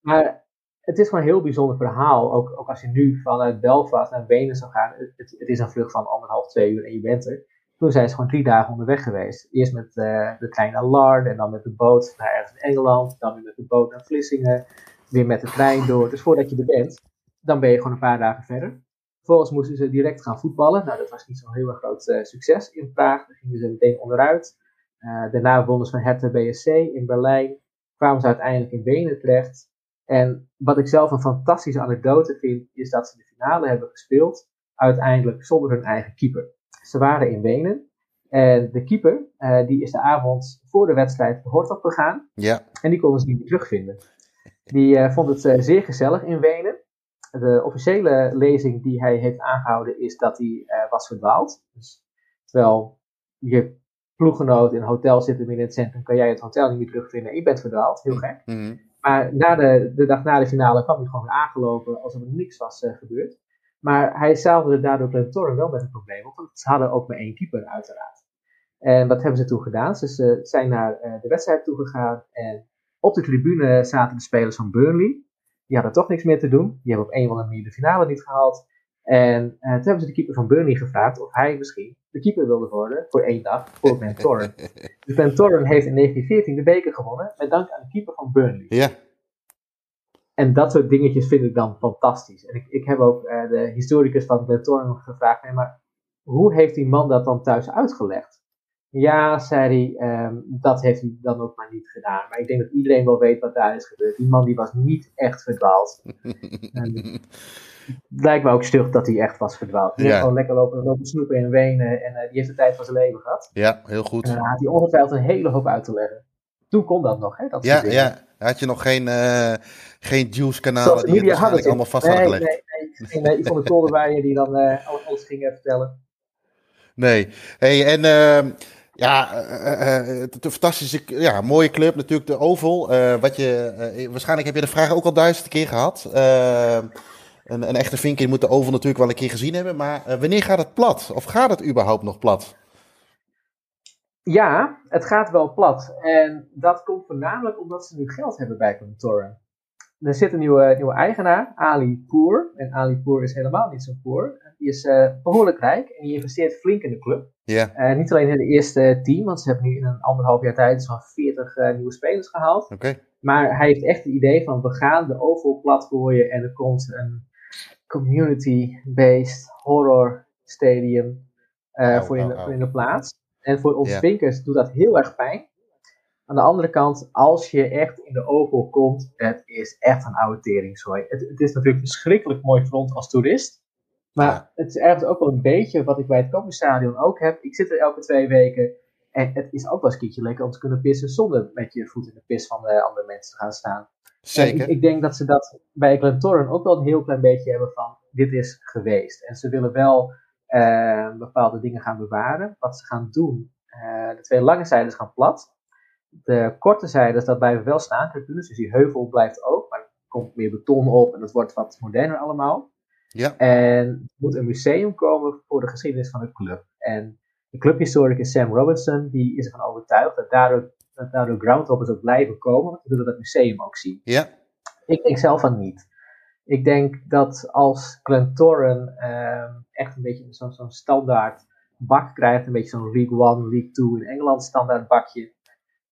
Maar het is gewoon een heel bijzonder verhaal. Ook, ook als je nu vanuit Belfast naar Wenen zou gaan. Het, het is een vlucht van anderhalf, twee uur en je bent er. Toen zijn ze gewoon drie dagen onderweg geweest. Eerst met uh, de trein naar Lard en dan met de boot naar ergens in Engeland. Dan weer met de boot naar Vlissingen. Weer met de trein door. Dus voordat je er bent, dan ben je gewoon een paar dagen verder. Vervolgens moesten ze direct gaan voetballen. Nou, dat was niet zo'n heel groot uh, succes in Praag. Daar gingen ze meteen onderuit. Uh, daarna wonnen ze van Hertha BSC in Berlijn. Kwamen ze uiteindelijk in Wenen terecht. En wat ik zelf een fantastische anekdote vind, is dat ze de finale hebben gespeeld, uiteindelijk zonder hun eigen keeper. Ze waren in Wenen en de keeper, uh, die is de avond voor de wedstrijd de hort opgegaan Ja. en die konden ze niet meer terugvinden. Die uh, vond het uh, zeer gezellig in Wenen. De officiële lezing die hij heeft aangehouden is dat hij was verdwaald. Dus terwijl je ploeggenoot in een hotel zit in het centrum, kan jij het hotel niet meer terugvinden en je bent verdwaald. Heel gek. Mm -hmm. Maar na de, dag na de finale kwam hij gewoon weer aangelopen alsof er niks was uh, gebeurd. Maar hij zadelde daardoor Glentoran wel met een probleem op, want ze hadden ook maar één keeper uiteraard. En wat hebben ze toen gedaan? Ze, ze zijn naar uh, de wedstrijd toegegaan en op de tribune zaten de spelers van Burnley. Die hadden toch niks meer te doen. Die hebben op een of andere manier de finale niet gehaald. En uh, toen hebben ze de keeper van Burnley gevraagd of hij misschien de keeper wilde worden voor één dag voor Glentoran. dus Glentoran heeft in 1914 de beker gewonnen met dank aan de keeper van Burnley. Ja. En dat soort dingetjes vind ik dan fantastisch. En ik, ik heb ook uh, de historicus van Glentoran gevraagd, nee, maar hoe heeft die man dat dan thuis uitgelegd? Ja, zei hij, um, dat heeft hij dan ook maar niet gedaan. Maar ik denk dat iedereen wel weet wat daar is gebeurd. Die man die was niet echt verdwaald. lijkt me ook stug dat hij echt was verdwaald. Die Ja. heeft gewoon lekker lopen, lopen snoepen in Wenen en uh, die heeft de tijd van zijn leven gehad. Ja, heel goed. En dan had hij ongetwijfeld een hele hoop uit te leggen. Toen kon dat nog, hè? Dat Ja, ja. Had je nog geen, uh, geen juice-kanalen die het waarschijnlijk ze. allemaal vast nee, hadden gelegd? nee, nee, uh, Yvonne Kolderweijer die dan uh, alles ging vertellen. Nee. Hey, en uh, ja, de fantastische, ja, mooie club natuurlijk, de Oval. Wat je, waarschijnlijk heb je de vraag ook al duizend keer gehad. Een, een echte vinker moet de Oval natuurlijk wel een keer gezien hebben. Maar uh, wanneer gaat het plat? Of gaat het überhaupt nog plat? Ja, het gaat wel plat. En dat komt voornamelijk omdat ze nu geld hebben bij Contoren. Er zit een nieuwe, nieuwe eigenaar, Ali Poor. En Ali Poor is helemaal niet zo poor. Die is uh, behoorlijk rijk en die investeert flink in de club. Yeah. Uh, niet alleen in de eerste team, want ze hebben nu in een anderhalf jaar tijd zo'n 40 uh, nieuwe spelers gehaald. Okay. Maar hij heeft echt het idee van we gaan de Oval plat gooien en er komt een community-based horror stadium oh, voor, in de, oh, oh. voor in de plaats. En voor onze yeah. vinkers doet dat heel erg pijn. Aan de andere kant, als je echt in de Oval komt, het is echt een oude teringzooi. Het, het is natuurlijk verschrikkelijk mooi voor ons als toerist. Maar ja. het is ergens ook wel een beetje wat ik bij het Koningsstadion ook heb. Ik zit er elke twee weken. En het is ook wel eens een keertje lekker om te kunnen pissen zonder met je voet in de pis van de andere mensen te gaan staan. Zeker. Ik, ik, denk dat ze dat bij Glentoran ook wel een heel klein beetje hebben van dit is geweest. En ze willen wel uh, bepaalde dingen gaan bewaren. Wat ze gaan doen, uh, de twee lange zijdes gaan plat. De korte zijdes, dat blijven wel staan. Dus die heuvel blijft ook, maar er komt meer beton op en het wordt wat moderner allemaal. Ja. En er moet een museum komen voor de geschiedenis van de club. En de clubhistoricus Sam Robinson die is ervan overtuigd dat daardoor, dat daardoor groundhoppers ook blijven komen, want we willen dat museum ook zien. Ja. Ik denk zelf van niet. Ik denk dat als Glentoran uh, echt een beetje zo'n zo standaard bak krijgt, een beetje zo'n League One, League Two in Engeland standaard bakje,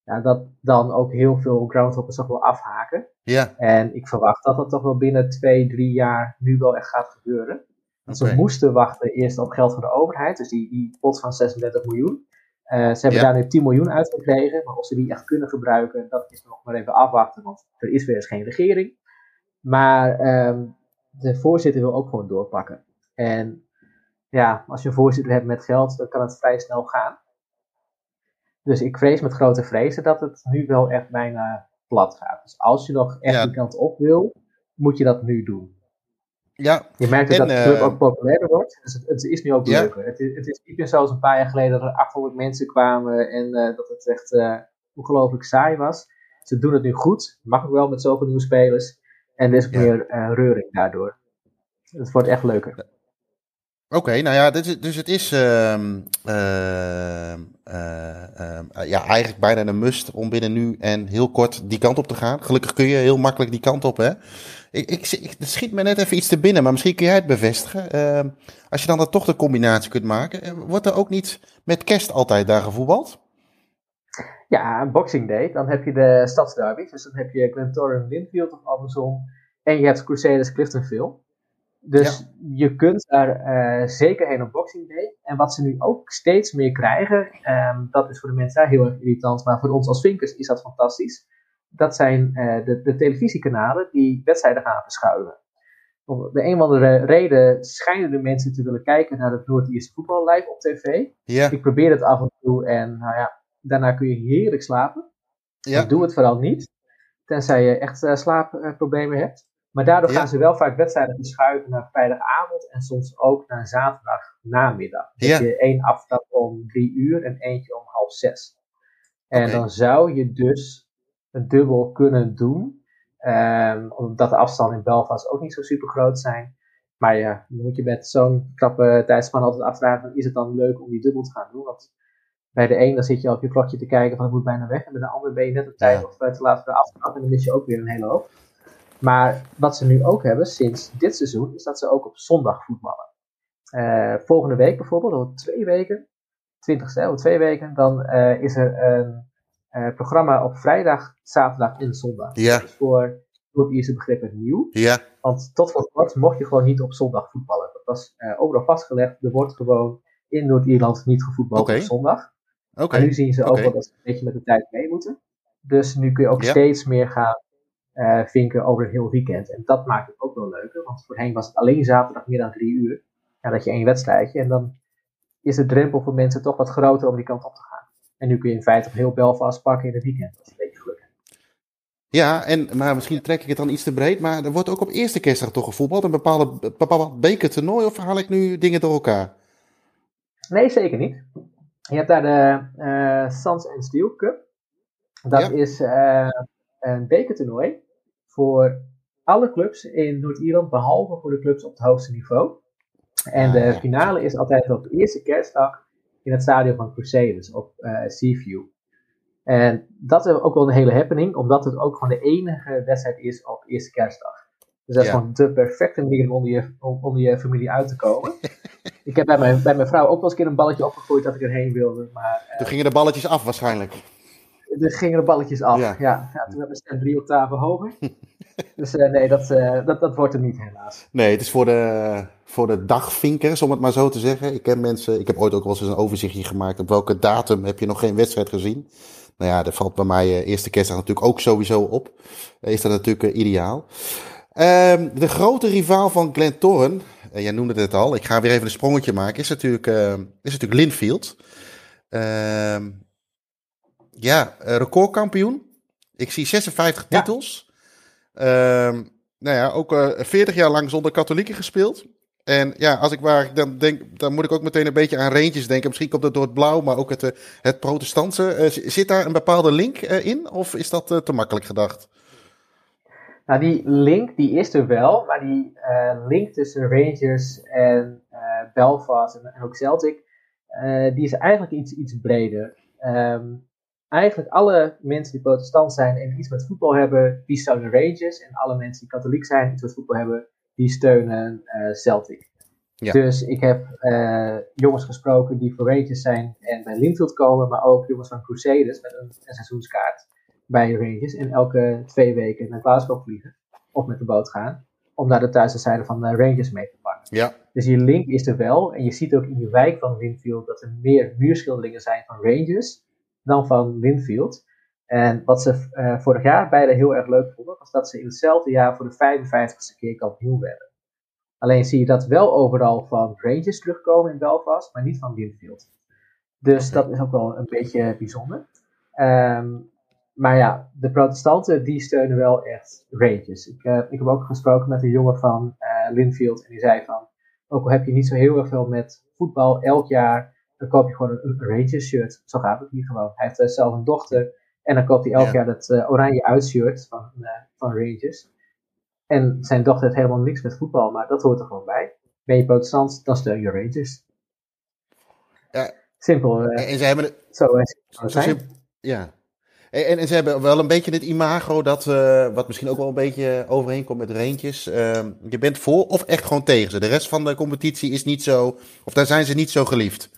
ja, dat dan ook heel veel groundhoppers toch wel afhaken. Ja. En ik verwacht dat dat toch wel binnen twee, drie jaar nu wel echt gaat gebeuren. Want ze moesten wachten eerst op geld van de overheid, dus die, die pot van 36 miljoen. Uh, ze hebben daar nu 10 miljoen uitgekregen, maar of ze die echt kunnen gebruiken, dat is nog maar even afwachten, want er is weer eens geen regering. Maar um, de voorzitter wil ook gewoon doorpakken. En ja, als je een voorzitter hebt met geld, dan kan het vrij snel gaan. Dus ik vrees met grote vrezen dat het nu wel echt bijna plat gaat. Dus als je nog echt die kant op wil, moet je dat nu doen. Ja. Je merkt dat de club uh, ook populairder wordt. Dus het, het is nu ook leuker. Het is, het is niet meer zoals een paar jaar geleden dat er 800 mensen kwamen en uh, dat het echt uh, ongelooflijk saai was. Ze doen het nu goed. Mag ook wel met zoveel nieuwe spelers. En er is meer reuring daardoor. Het wordt echt leuker. Oké, nou ja, dus, dus het is uh, uh, uh, ja, eigenlijk bijna een must om binnen nu en heel kort die kant op te gaan. Gelukkig kun je heel makkelijk die kant op, hè. Ik, ik, schiet me net even iets te binnen, maar misschien kun jij het bevestigen. Ehm, als je dan dat toch de combinatie kunt maken, eh, wordt er ook niet met kerst altijd daar gevoetbald? Ja, Boxing Day, dan heb je de stadsderby. Dus dan heb je Glentoran Linfield of andersom. En je hebt Crusaders Cliftonville. Dus je kunt daar uh, zeker heen op Boxing Day. En wat ze nu ook steeds meer krijgen, um, dat is voor de mensen daar heel erg irritant, maar voor ons als vinkers is dat fantastisch. Dat zijn uh, de, de, televisiekanalen die wedstrijden gaan verschuiven. Om de een of andere reden schijnen de mensen te willen kijken naar het Noord-Ierse voetbal live op tv. Ja. Ik probeer het af en toe en nou ja, daarna kun je heerlijk slapen. Ja. Doe het vooral niet, tenzij je echt uh, slaapproblemen hebt. Maar daardoor gaan ze wel vaak wedstrijden verschuiven naar vrijdagavond en soms ook naar zaterdag namiddag. Dus ja. je één afstand om drie uur en eentje om half zes. En okay. dan zou je dus een dubbel kunnen doen. Um, omdat de afstanden in Belfast ook niet zo super groot zijn. Maar ja, dan moet je met zo'n krappe tijdspan altijd afvragen, is het dan leuk om die dubbel te gaan doen? Want bij de een dan zit je al op je klokje te kijken van het moet bijna weg. En bij de ander ben je net op tijd ja. of te laat voor de en dan mis je ook weer een hele hoop. Maar wat ze nu ook hebben sinds dit seizoen, is dat ze ook op zondag voetballen. Uh, volgende week bijvoorbeeld, over twee weken, 20 over twee weken, dan uh, is er een uh, programma op vrijdag, zaterdag en zondag. Ja. Dat is voor Noord-Ierse begrippen nieuw. Ja. Want tot voor kort mocht je gewoon niet op zondag voetballen. Dat was overal vastgelegd. Er wordt gewoon in Noord-Ierland niet gevoetbald okay. op zondag. Okay. En nu zien ze ook okay. wel dat ze een beetje met de tijd mee moeten. Dus nu kun je ook steeds meer gaan uh, vinken over het heel weekend. En dat maakt het ook wel leuker, want voorheen was het alleen zaterdagmiddag drie uur. Ja, dat je één wedstrijdje en dan is de drempel voor mensen toch wat groter om die kant op te gaan. En nu kun je in feite op heel Belfast pakken in het weekend. Dat is een beetje gelukkig. Ja, en, maar misschien trek ik het dan iets te breed, maar er wordt ook op eerste kerstdag toch gevoetbald. Een bepaalde, bepaald bekertoernooi of haal ik nu dingen door elkaar? Nee, zeker niet. Je hebt daar de uh, Sands and Steel Cup. Dat ja. is uh, een bekertoernooi voor alle clubs in Noord-Ierland, behalve voor de clubs op het hoogste niveau. En Ah, de finale is altijd op de eerste kerstdag in het stadion van Crusaders op uh, Seaview. En dat is ook wel een hele happening, omdat het ook gewoon de enige wedstrijd is op eerste kerstdag. Dus dat is Ja. gewoon de perfecte manier om onder je, om onder je familie uit te komen. ik heb bij mijn, bij mijn vrouw ook wel eens een keer een balletje opgegooid dat ik erheen wilde, maar eh, Toen gingen de balletjes af waarschijnlijk. Er gingen de balletjes af. Ja. Ja, ja. toen mijn stem drie octaven hoger. dus eh, nee, dat, eh, dat, dat wordt er niet helaas. Nee, het is voor de, voor de dagvinkers, om het maar zo te zeggen. Ik ken mensen, ik heb ooit ook wel eens een overzichtje gemaakt op welke datum heb je nog geen wedstrijd gezien. Nou ja, dat valt bij mij eh, eerste kerstdag natuurlijk ook sowieso op. Is dat natuurlijk ideaal. Ehm, de grote rivaal van Glentoran, eh, jij noemde het al, ik ga weer even een sprongetje maken, is natuurlijk, is natuurlijk Linfield. Ehm, ja, eh, recordkampioen. Ik zie 56 Ja. titels. Ehm, nou ja, ook eh 40 jaar lang zonder katholieken gespeeld. En ja, als ik waar dan denk, dan moet ik ook meteen een beetje aan Reentjes denken. Misschien komt dat door het blauw, maar ook het, eh, het protestantse. Zit daar een bepaalde link in? Of is dat te makkelijk gedacht? Nou, die link die is er wel, maar die link tussen Rangers en Belfast en, en, ook Celtic, die is eigenlijk iets, iets breder. Um, eigenlijk alle mensen die protestant zijn en iets met voetbal hebben, die steunen Rangers. En alle mensen die katholiek zijn en iets met voetbal hebben, die steunen uh, Celtic. Ja. Dus ik heb uh, jongens gesproken die voor Rangers zijn en bij Linfield komen, maar ook jongens van Crusaders met een, een seizoenskaart bij Rangers. En elke twee weken naar Glasgow vliegen of met de boot gaan om naar de thuiszijde van de Rangers mee te pakken. Ja. Dus die link is er wel. En je ziet ook in die wijk van Linfield dat er meer muurschilderingen zijn van Rangers dan van Linfield. En wat ze uh, vorig jaar beide heel erg leuk vonden, was dat ze in hetzelfde jaar voor de 55ste keer kampioen werden. Alleen zie je dat wel overal van Rangers terugkomen in Belfast, maar niet van Linfield. Dus dat is ook wel een beetje bijzonder. Um, maar ja, de protestanten die steunen wel echt Rangers. Ik, uh, ik heb ook gesproken met een jongen van uh, Linfield en die zei van, ook al heb je niet zo heel erg veel met voetbal, elk jaar dan koop je gewoon een, Rangers shirt. Zo gaat het hier gewoon. Hij heeft uh, zelf een dochter en dan koopt hij elk jaar dat oranje uitshirt van, van Rangers. En zijn dochter heeft helemaal niks met voetbal, maar dat hoort er gewoon bij. Ben je protestant, dan steun je Rangers. Ja. Simpel. en ze hebben het... Zo, Ja, en, en, ze hebben wel een beetje het imago dat, uh, wat misschien ook wel een beetje overheen komt met Reentjes. Uh, je bent voor of echt gewoon tegen ze. De rest van de competitie is niet zo, of daar zijn ze niet zo geliefd.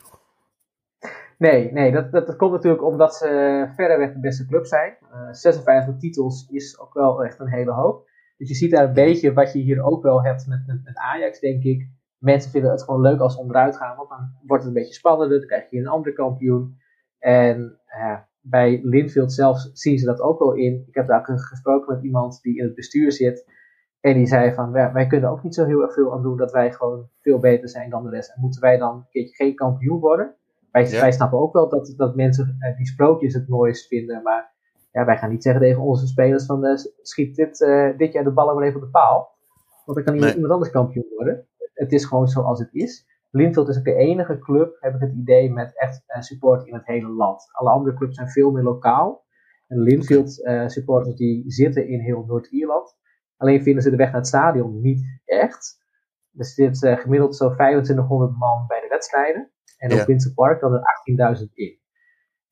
Nee, nee dat, dat, komt natuurlijk omdat ze verreweg de beste club zijn. Uh, eh, 56 titels is ook wel echt een hele hoop. Dus je ziet daar een beetje wat je hier ook wel hebt met, met, Ajax, denk ik. Mensen vinden het gewoon leuk als ze onderuit gaan, want dan wordt het een beetje spannender. Dan krijg je een andere kampioen. En ja, bij Linfield zelf zien ze dat ook wel in. Ik heb daar gesproken met iemand die in het bestuur zit. En die zei van, wij kunnen ook niet zo heel erg veel aan doen dat wij gewoon veel beter zijn dan de rest. En moeten wij dan een keertje geen kampioen worden? Wij, wij snappen ook wel dat, dat mensen eh, die sprookjes het mooist vinden. Maar ja, wij gaan niet zeggen tegen onze spelers van, uh, schiet dit, uh, dit jaar de ballen maar even op de paal. Want dan kan iemand, iemand anders kampioen worden. Het is gewoon zoals het is. Linfield is ook de enige club, heb ik het idee, met echt support in het hele land. Alle andere clubs zijn veel meer lokaal. En Linfield supporters die zitten in heel Noord-Ierland. Alleen vinden ze de weg naar het stadion niet echt. Er zit gemiddeld zo'n 2500 man bij de wedstrijden. En op Winter Park dan er 18.000 in.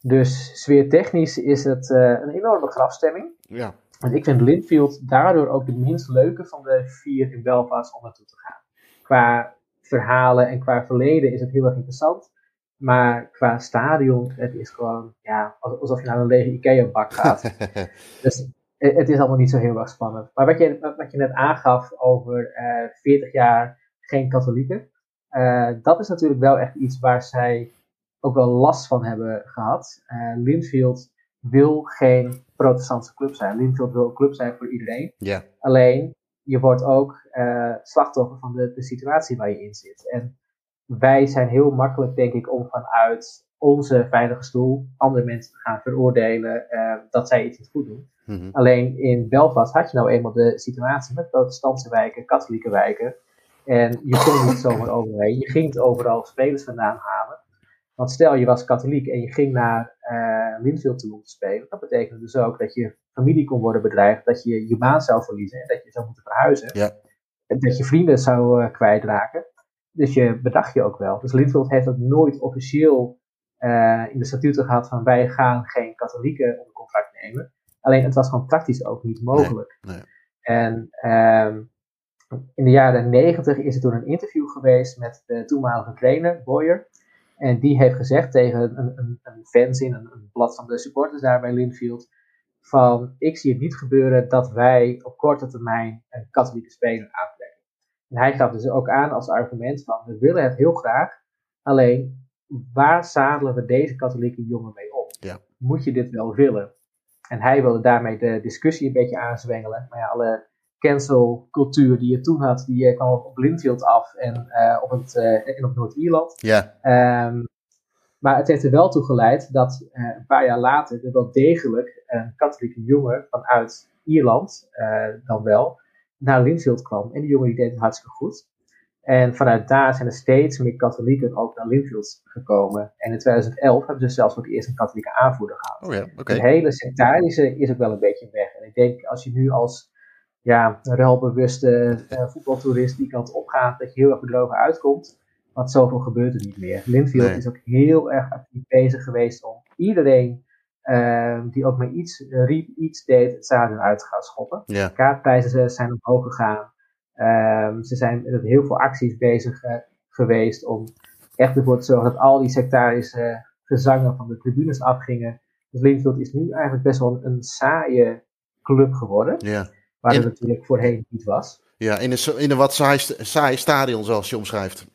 Dus sfeertechnisch is het een enorme grafstemming. Ja. En ik vind Linfield daardoor ook de minst leuke van de vier in Belfast om naartoe te gaan. Qua verhalen en qua verleden is het heel erg interessant. Maar qua stadion, het is gewoon ja, alsof je naar een lege Ikea-bak gaat. dus het is allemaal niet zo heel erg spannend. Maar wat je, wat je net aangaf over uh, eh, 40 jaar geen katholieken, uh, dat is natuurlijk wel echt iets waar zij ook wel last van hebben gehad. Uh, Linfield wil geen protestantse club zijn. Linfield wil een club zijn voor iedereen. Alleen je wordt ook uh, slachtoffer van de, de situatie waar je in zit. En wij zijn heel makkelijk, denk ik, om vanuit onze veilige stoel andere mensen te gaan veroordelen dat zij iets niet goed doen. Mhm. Alleen in Belfast had je nou eenmaal de situatie met protestantse wijken, katholieke wijken. En je kon niet zomaar overheen. Je ging overal spelers vandaan halen. Want stel je was katholiek en je ging naar uh, Linfield toe om te spelen. Dat betekende dus ook dat je familie kon worden bedreigd, dat je je baan zou verliezen en dat je zou moeten verhuizen. Ja. En dat je vrienden zou uh, kwijtraken. Dus je bedacht je ook wel. Dus Linfield heeft ook nooit officieel uh, in de statuten gehad van wij gaan geen katholieken onder contract nemen. Alleen het was gewoon praktisch ook niet mogelijk. Nee, nee. En um, in de jaren negentig is er toen een interview geweest met de toenmalige trainer, Boyer. En die heeft gezegd tegen een, een, een fanzin, een, een blad van de supporters daar bij Linfield van ik zie het niet gebeuren dat wij op korte termijn een katholieke speler aantrekken. En hij gaf dus ook aan als argument van we willen het heel graag, alleen waar zadelen we deze katholieke jongen mee op? Ja. Moet je dit wel willen? En hij wilde daarmee de discussie een beetje aanzwengelen. Maar ja, alle cancel cultuur die je toen had, die eh, kwam op Linfield af en, uh, op, het, en op Noord-Ierland. Ja. Um, maar het heeft er wel toe geleid dat uh, een paar jaar later er wel degelijk een katholieke jongen vanuit Ierland uh, dan wel naar Linfield kwam. En die jongen die deed het hartstikke goed. En vanuit daar zijn er steeds meer katholieken ook naar Linfield gekomen. En in 2011 hebben ze zelfs ook eerst een katholieke aanvoerder gehad. Oh ja, okay. Het hele sectarische is ook wel een beetje weg. En ik denk als je nu als ja, een ruilbewuste uh, voetbaltoerist die kant opgaat, dat je heel erg bedrogen uitkomt. Want zoveel gebeurt er niet meer. Linfield is ook heel erg actief bezig geweest om iedereen uh, die ook maar iets riep, iets deed, het stadion uit te gaan schoppen. Ja. Kaartprijzen zijn omhoog gegaan. Uh, ze zijn met heel veel acties bezig uh, geweest om echt ervoor te zorgen dat al die sectarische gezangen van de tribunes afgingen. Dus Linfield is nu eigenlijk best wel een, een saaie club geworden. Ja. Waar het natuurlijk voorheen niet was. Ja, in een, in een wat saai, saai stadion, zoals je omschrijft.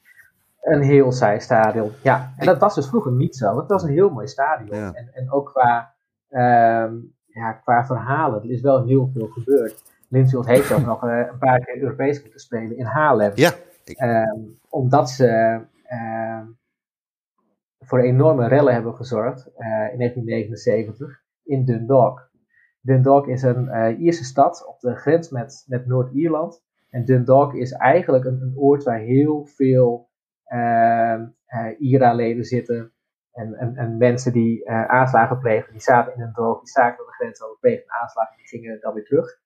Een heel saai stadion, ja. En dat was dus vroeger niet zo. Het was een heel mooi stadion. Ja. En, en ook qua, um, ja, qua verhalen, er is wel heel veel gebeurd. Linfield heeft ook nog uh, een paar keer Europees moeten spelen in Haarlem. Ja. Ik... Um, omdat ze uh, voor enorme rellen hebben gezorgd uh, in 1979 in Dundalk. Dundalk is een uh, Ierse stad op de grens met, met Noord-Ierland. En Dundalk is eigenlijk een, een oord waar heel veel uh, IRA-leden zitten. En, en, en, mensen die uh, aanslagen plegen, die zaten in Dundalk, die staken aan de grens over plegen aanslagen, die gingen dan weer terug.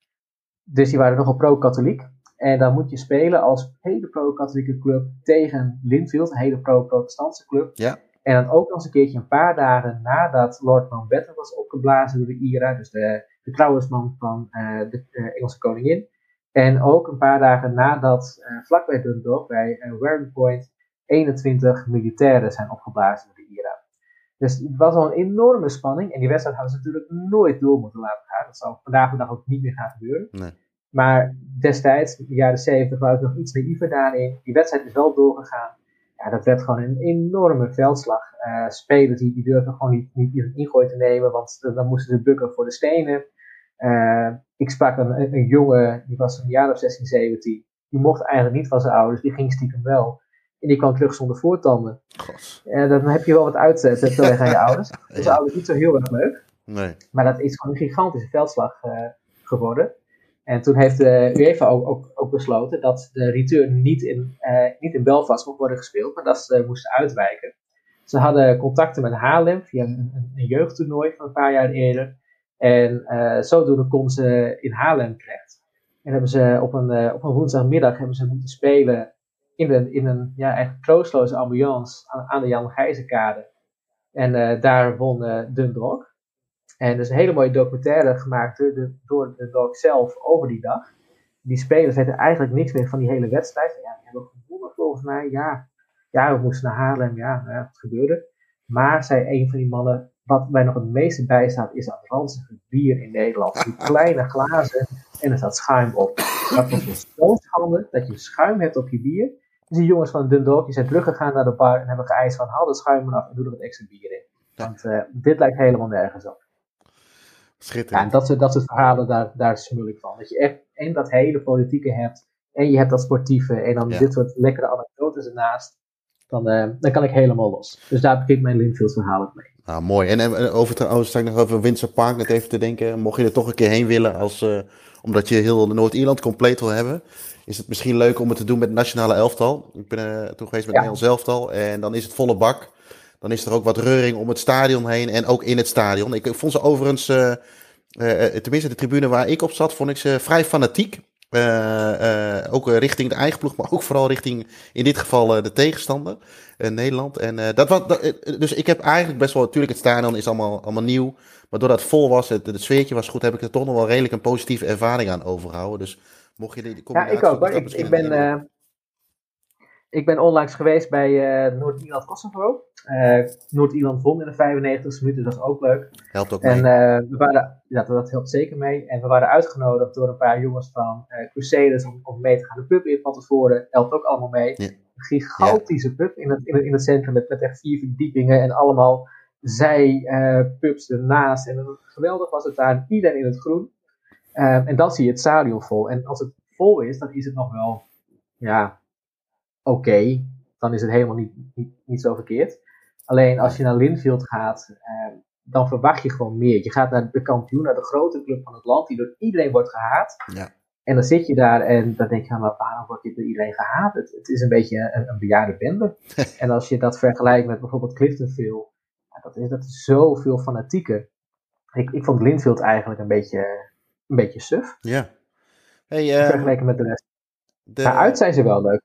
Dus die waren nogal pro-katholiek. En dan moet je spelen als hele pro-katholieke club tegen Linfield, een hele pro-protestantse club. Ja. En dan ook nog eens een keertje een paar dagen nadat Lord Mountbatten was opgeblazen door de IRA, dus de, de trouwensman van uh, de uh, Engelse koningin. En ook een paar dagen nadat uh, vlakbij Dundalk, bij Warren Point, 21 militairen zijn opgeblazen door de IRA. Dus het was al een enorme spanning. En die wedstrijd hadden ze natuurlijk nooit door moeten laten gaan. Dat zal vandaag de dag ook niet meer gaan gebeuren. Nee. Maar destijds, in de jaren 70, waren ze nog iets naïver daarin. Die wedstrijd is wel doorgegaan. Ja, dat werd gewoon een enorme veldslag. Uh, spelers die, die durfden gewoon niet, niet een ingooi te nemen, want dan moesten ze bukken voor de stenen. Uh, ik sprak een, een, een, jongen, die was een jaar of 16, 17. Die mocht eigenlijk niet van zijn ouders, die ging stiekem wel. En die kwam terug zonder voortanden. En dan heb je wel wat uit te leggen aan je ouders. Dat is ja. ouders niet zo heel erg leuk. Nee. Maar dat is gewoon een gigantische veldslag geworden. En toen heeft de UEFA ook, ook, besloten dat de return niet in, uh, niet in Belfast mocht worden gespeeld, maar dat ze moesten uitwijken. Ze hadden contacten met Haarlem via een, een, jeugdtoernooi van een paar jaar eerder. En uh, zodoende konden ze in Haarlem terecht. En hebben ze op een, uh, op een woensdagmiddag hebben ze moeten spelen in een, in een ja, troostloze ambiance aan, de Jan Gijzenkade. En daar won Dundalk. En er is een hele mooie documentaire gemaakt door de, door de Dundalk zelf over die dag. Die spelers weten eigenlijk niks meer van die hele wedstrijd. Ja, die hebben gewonnen volgens mij. Ja, ja, we moesten naar Haarlem. Ja, ja het gebeurde. Maar, zei een van die mannen, wat mij nog het meeste bijstaat, is dat ranzige bier in Nederland. Die kleine glazen en er staat schuim op. Dat was dus zo schande dat je schuim hebt op je bier. Dus die jongens van Dundalk die zijn teruggegaan naar de bar en hebben geëist van haal dat schuim eraf en doe er wat extra bier in. Want uh, dit lijkt helemaal nergens op. Schitterend. Ja, en dat, soort, dat soort verhalen, daar, daar smul ik van. Dat je echt en dat hele politieke hebt en je hebt dat sportieve en dan Ja. dit soort lekkere anekdotes ernaast. Dan, uh, dan kan ik helemaal los. Dus daar begint mijn Linfield verhaal ook mee. Nou, mooi. En, en over, trouwens, sta ik nog over Windsor Park net even te denken. Mocht je er toch een keer heen willen, als, uh, omdat je heel Noord-Ierland compleet wil hebben, is het misschien leuk om het te doen met het nationale elftal. Ik ben uh, toen geweest met Ja. Nederlands elftal en dan is het volle bak. Dan is er ook wat reuring om het stadion heen en ook in het stadion. Ik vond ze overigens, uh, tenminste de tribune waar ik op zat, vond ik ze vrij fanatiek. ook richting de eigen ploeg, maar ook vooral richting, in dit geval, de tegenstander. Nederland. En dat was, dat, dus ik heb eigenlijk best wel, natuurlijk het stadion is allemaal, allemaal nieuw, maar doordat het vol was, het, het sfeertje was goed, heb ik er toch nog wel redelijk een positieve ervaring aan overgehouden. Dus mocht je die Ja, ik ook Ik, ik, ben, ik ben onlangs geweest bij uh, Noord-Ierland Kosovo. Uh, Noord-Ierland won in de 95 minuten, dat is ook leuk. Helpt ook en, mee. we waren, ja, dat helpt zeker mee. En we waren uitgenodigd door een paar jongens van Crusaders om, om mee te gaan de pub in van tevoren. Helpt ook allemaal mee. Ja. Een gigantische ja. pub in het, in, het, in het centrum met, met echt vier verdiepingen en allemaal zijpubs ernaast. En geweldig was het daar, iedereen in het groen. Uh, en dan zie je het stadion vol. En als het vol is, dan is het nog wel, ja, oké. Okay. Dan is het helemaal niet, niet, niet zo verkeerd. Alleen als je naar Linfield gaat, uh, dan verwacht je gewoon meer. Je gaat naar de kampioen, naar de grote club van het land, die door iedereen wordt gehaat. Ja. En dan zit je daar en dan denk je, maar waarom wordt dit door iedereen gehaat? Het, het is een beetje een, een bejaarde bende. en als je dat vergelijkt met bijvoorbeeld Cliftonville, dat, is, dat is zoveel fanatieker. Ik, ik vond Linfield eigenlijk een beetje, een beetje suf. Ja. Hey, uh, vergeleken met de rest. De... Maar uit zijn ze wel leuk.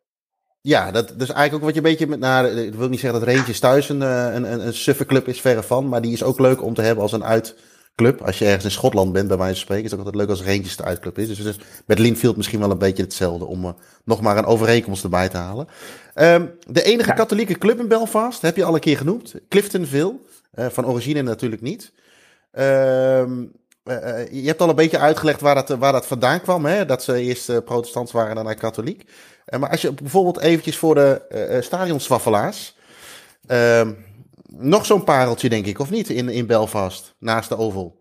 Ja, dat, is eigenlijk ook wat je een beetje met. Nou, ik wil niet zeggen dat Rangers thuis een, een, een, een suffe club is, verre van. Maar die is ook leuk om te hebben als een uitclub. Als je ergens in Schotland bent, bij wijze van spreken, is het ook altijd leuk als Rangers de uitclub is. Dus, met Linfield misschien wel een beetje hetzelfde om uh, nog maar een overeenkomst erbij te halen. Um, de enige katholieke club in Belfast, heb je al een keer genoemd. Cliftonville. Uh, van origine natuurlijk niet. Um, uh, je hebt al een beetje uitgelegd waar dat, waar dat vandaan kwam. Hè? Dat ze eerst protestants waren en daarna katholiek. Uh, maar als je bijvoorbeeld eventjes voor de stadionswaffelaars... Ehm, nog zo'n pareltje, denk ik, of niet, in, in Belfast, naast de Oval?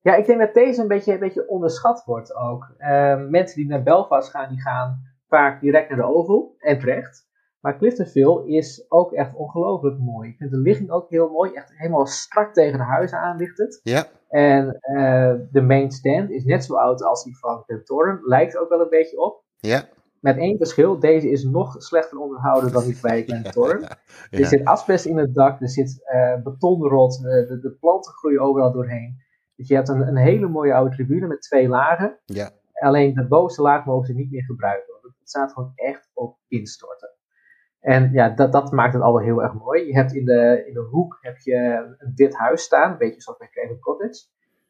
Ja, ik denk dat deze een beetje, een beetje onderschat wordt ook. Ehm, mensen die naar Belfast gaan, die gaan vaak direct naar de Oval en terecht. Maar Cliftonville is ook echt ongelooflijk mooi. Ik vind de ligging ook heel mooi. Echt helemaal strak tegen de huizen aan ligt het. Ja. En uh, de main stand is net zo oud als die van Glentoran. Lijkt ook wel een beetje op. Ja. Met één verschil. Deze is nog slechter onderhouden dan die bij Glentoran. ja. Er zit asbest in het dak. Er zit uh, betonrot. De, de, de, planten groeien overal doorheen. Dus je hebt een, een hele mooie oude tribune met twee lagen. Ja. Alleen de bovenste laag mogen ze niet meer gebruiken. Want het staat gewoon echt op instorten. En ja, dat, dat maakt het al wel heel erg mooi. Je hebt in de, in de hoek heb je een dit huis staan, een beetje zoals bij Craven Cottage.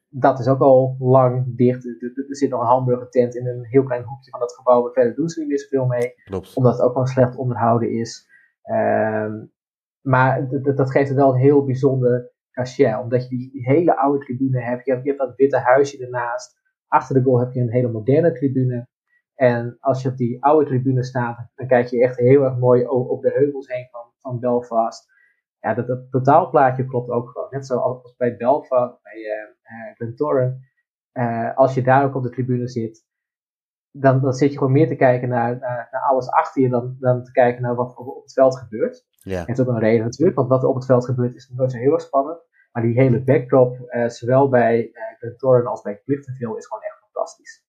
Dat is ook al lang dicht. Er, zit nog een hamburger tent in een heel klein hoekje van dat gebouw. Maar verder doen ze niet meer zoveel mee. Klopt. Omdat het ook gewoon slecht onderhouden is. Um, maar dat geeft het wel een heel bijzonder cachet. Omdat je die, die, hele oude tribune hebt. Je, hebt. je hebt dat witte huisje ernaast. Achter de goal heb je een hele moderne tribune. En als je op die oude tribune staat, dan kijk je echt heel erg mooi op de heuvels heen van, van Belfast. Ja, dat, dat totaalplaatje klopt ook gewoon. Net zoals bij Belfast, bij uh, Glentoran. Uh, als je daar ook op de tribune zit, dan, dan zit je gewoon meer te kijken naar, naar, naar alles achter je dan, dan te kijken naar wat op het veld gebeurt. Ja. En dat is ook een reden natuurlijk, want wat er op het veld gebeurt is nooit zo heel erg spannend. Maar die hele backdrop, uh, zowel bij Glentoran als bij Cliftonville, is gewoon echt fantastisch.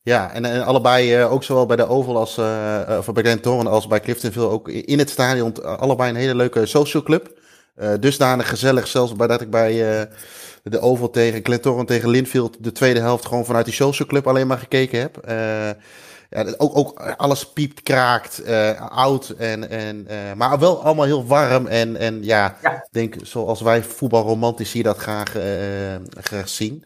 Ja, en, en allebei, ook zowel bij de Oval als uh, of bij Glentoran als bij Cliftonville, ook in het stadion, allebei een hele leuke social club. Uh, dusdanig gezellig, zelfs bij dat ik bij de Oval tegen Glentoran tegen Linfield de tweede helft gewoon vanuit die social club alleen maar gekeken heb. ja, ook, ook alles piept, kraakt, oud, en, en, maar wel allemaal heel warm. En, en ja, ja. denk zoals wij voetbalromantici dat graag, graag zien.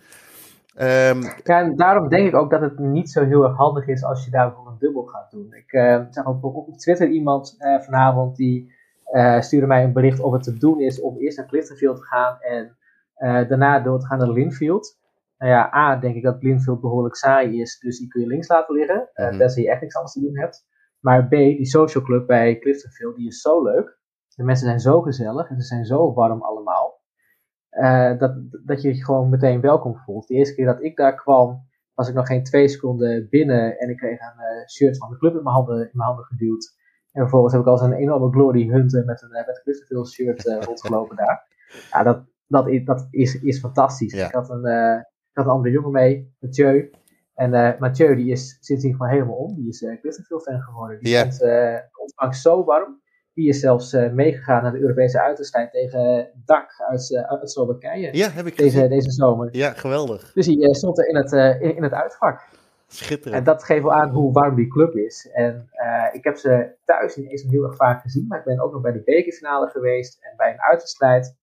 Um, ja, en daarom denk ik ook dat het niet zo heel erg handig is als je daarvoor een dubbel gaat doen. Ik zag ook op Twitter iemand vanavond die uh, stuurde mij een bericht of het te doen is om eerst naar Cliftonfield te gaan en daarna door te gaan naar Linfield. Nou ja, A, denk ik dat Linfield behoorlijk saai is, dus die kun je links laten liggen, mm -hmm. tenzij je echt niks anders te doen hebt. Maar B, die social club bij Cliftonfield, die is zo leuk. De mensen zijn zo gezellig en ze zijn zo warm allemaal. Uh, dat, dat je je gewoon meteen welkom voelt. De eerste keer dat ik daar kwam, was ik nog geen twee seconden binnen en ik kreeg een uh, shirt van de club in mijn handen, in mijn handen geduwd. En vervolgens heb ik als een enorme glory hunter met een, met een Cliftonville shirt uh, rondgelopen daar. Ja, dat, dat, is, dat is, is fantastisch. Ja. Ik, had een, ik had een andere jongen mee, Mathieu. En Mathieu die is sindsdien gewoon helemaal om. Die is uh, fan geworden. Die ja. vond ontvangst zo warm. Die is zelfs uh, meegegaan naar de Europese uitwedstrijd tegen DAC uit, uh, uit Slowakije. Ja, heb ik deze, deze zomer. Ja, geweldig. Dus die uh, stond er in het, in, in, het uitvak. Schitterend. En dat geeft wel aan hoe warm die club is. En ik heb ze thuis niet eens heel erg vaak gezien, maar ik ben ook nog bij de bekerfinale geweest en bij een uitwedstrijd.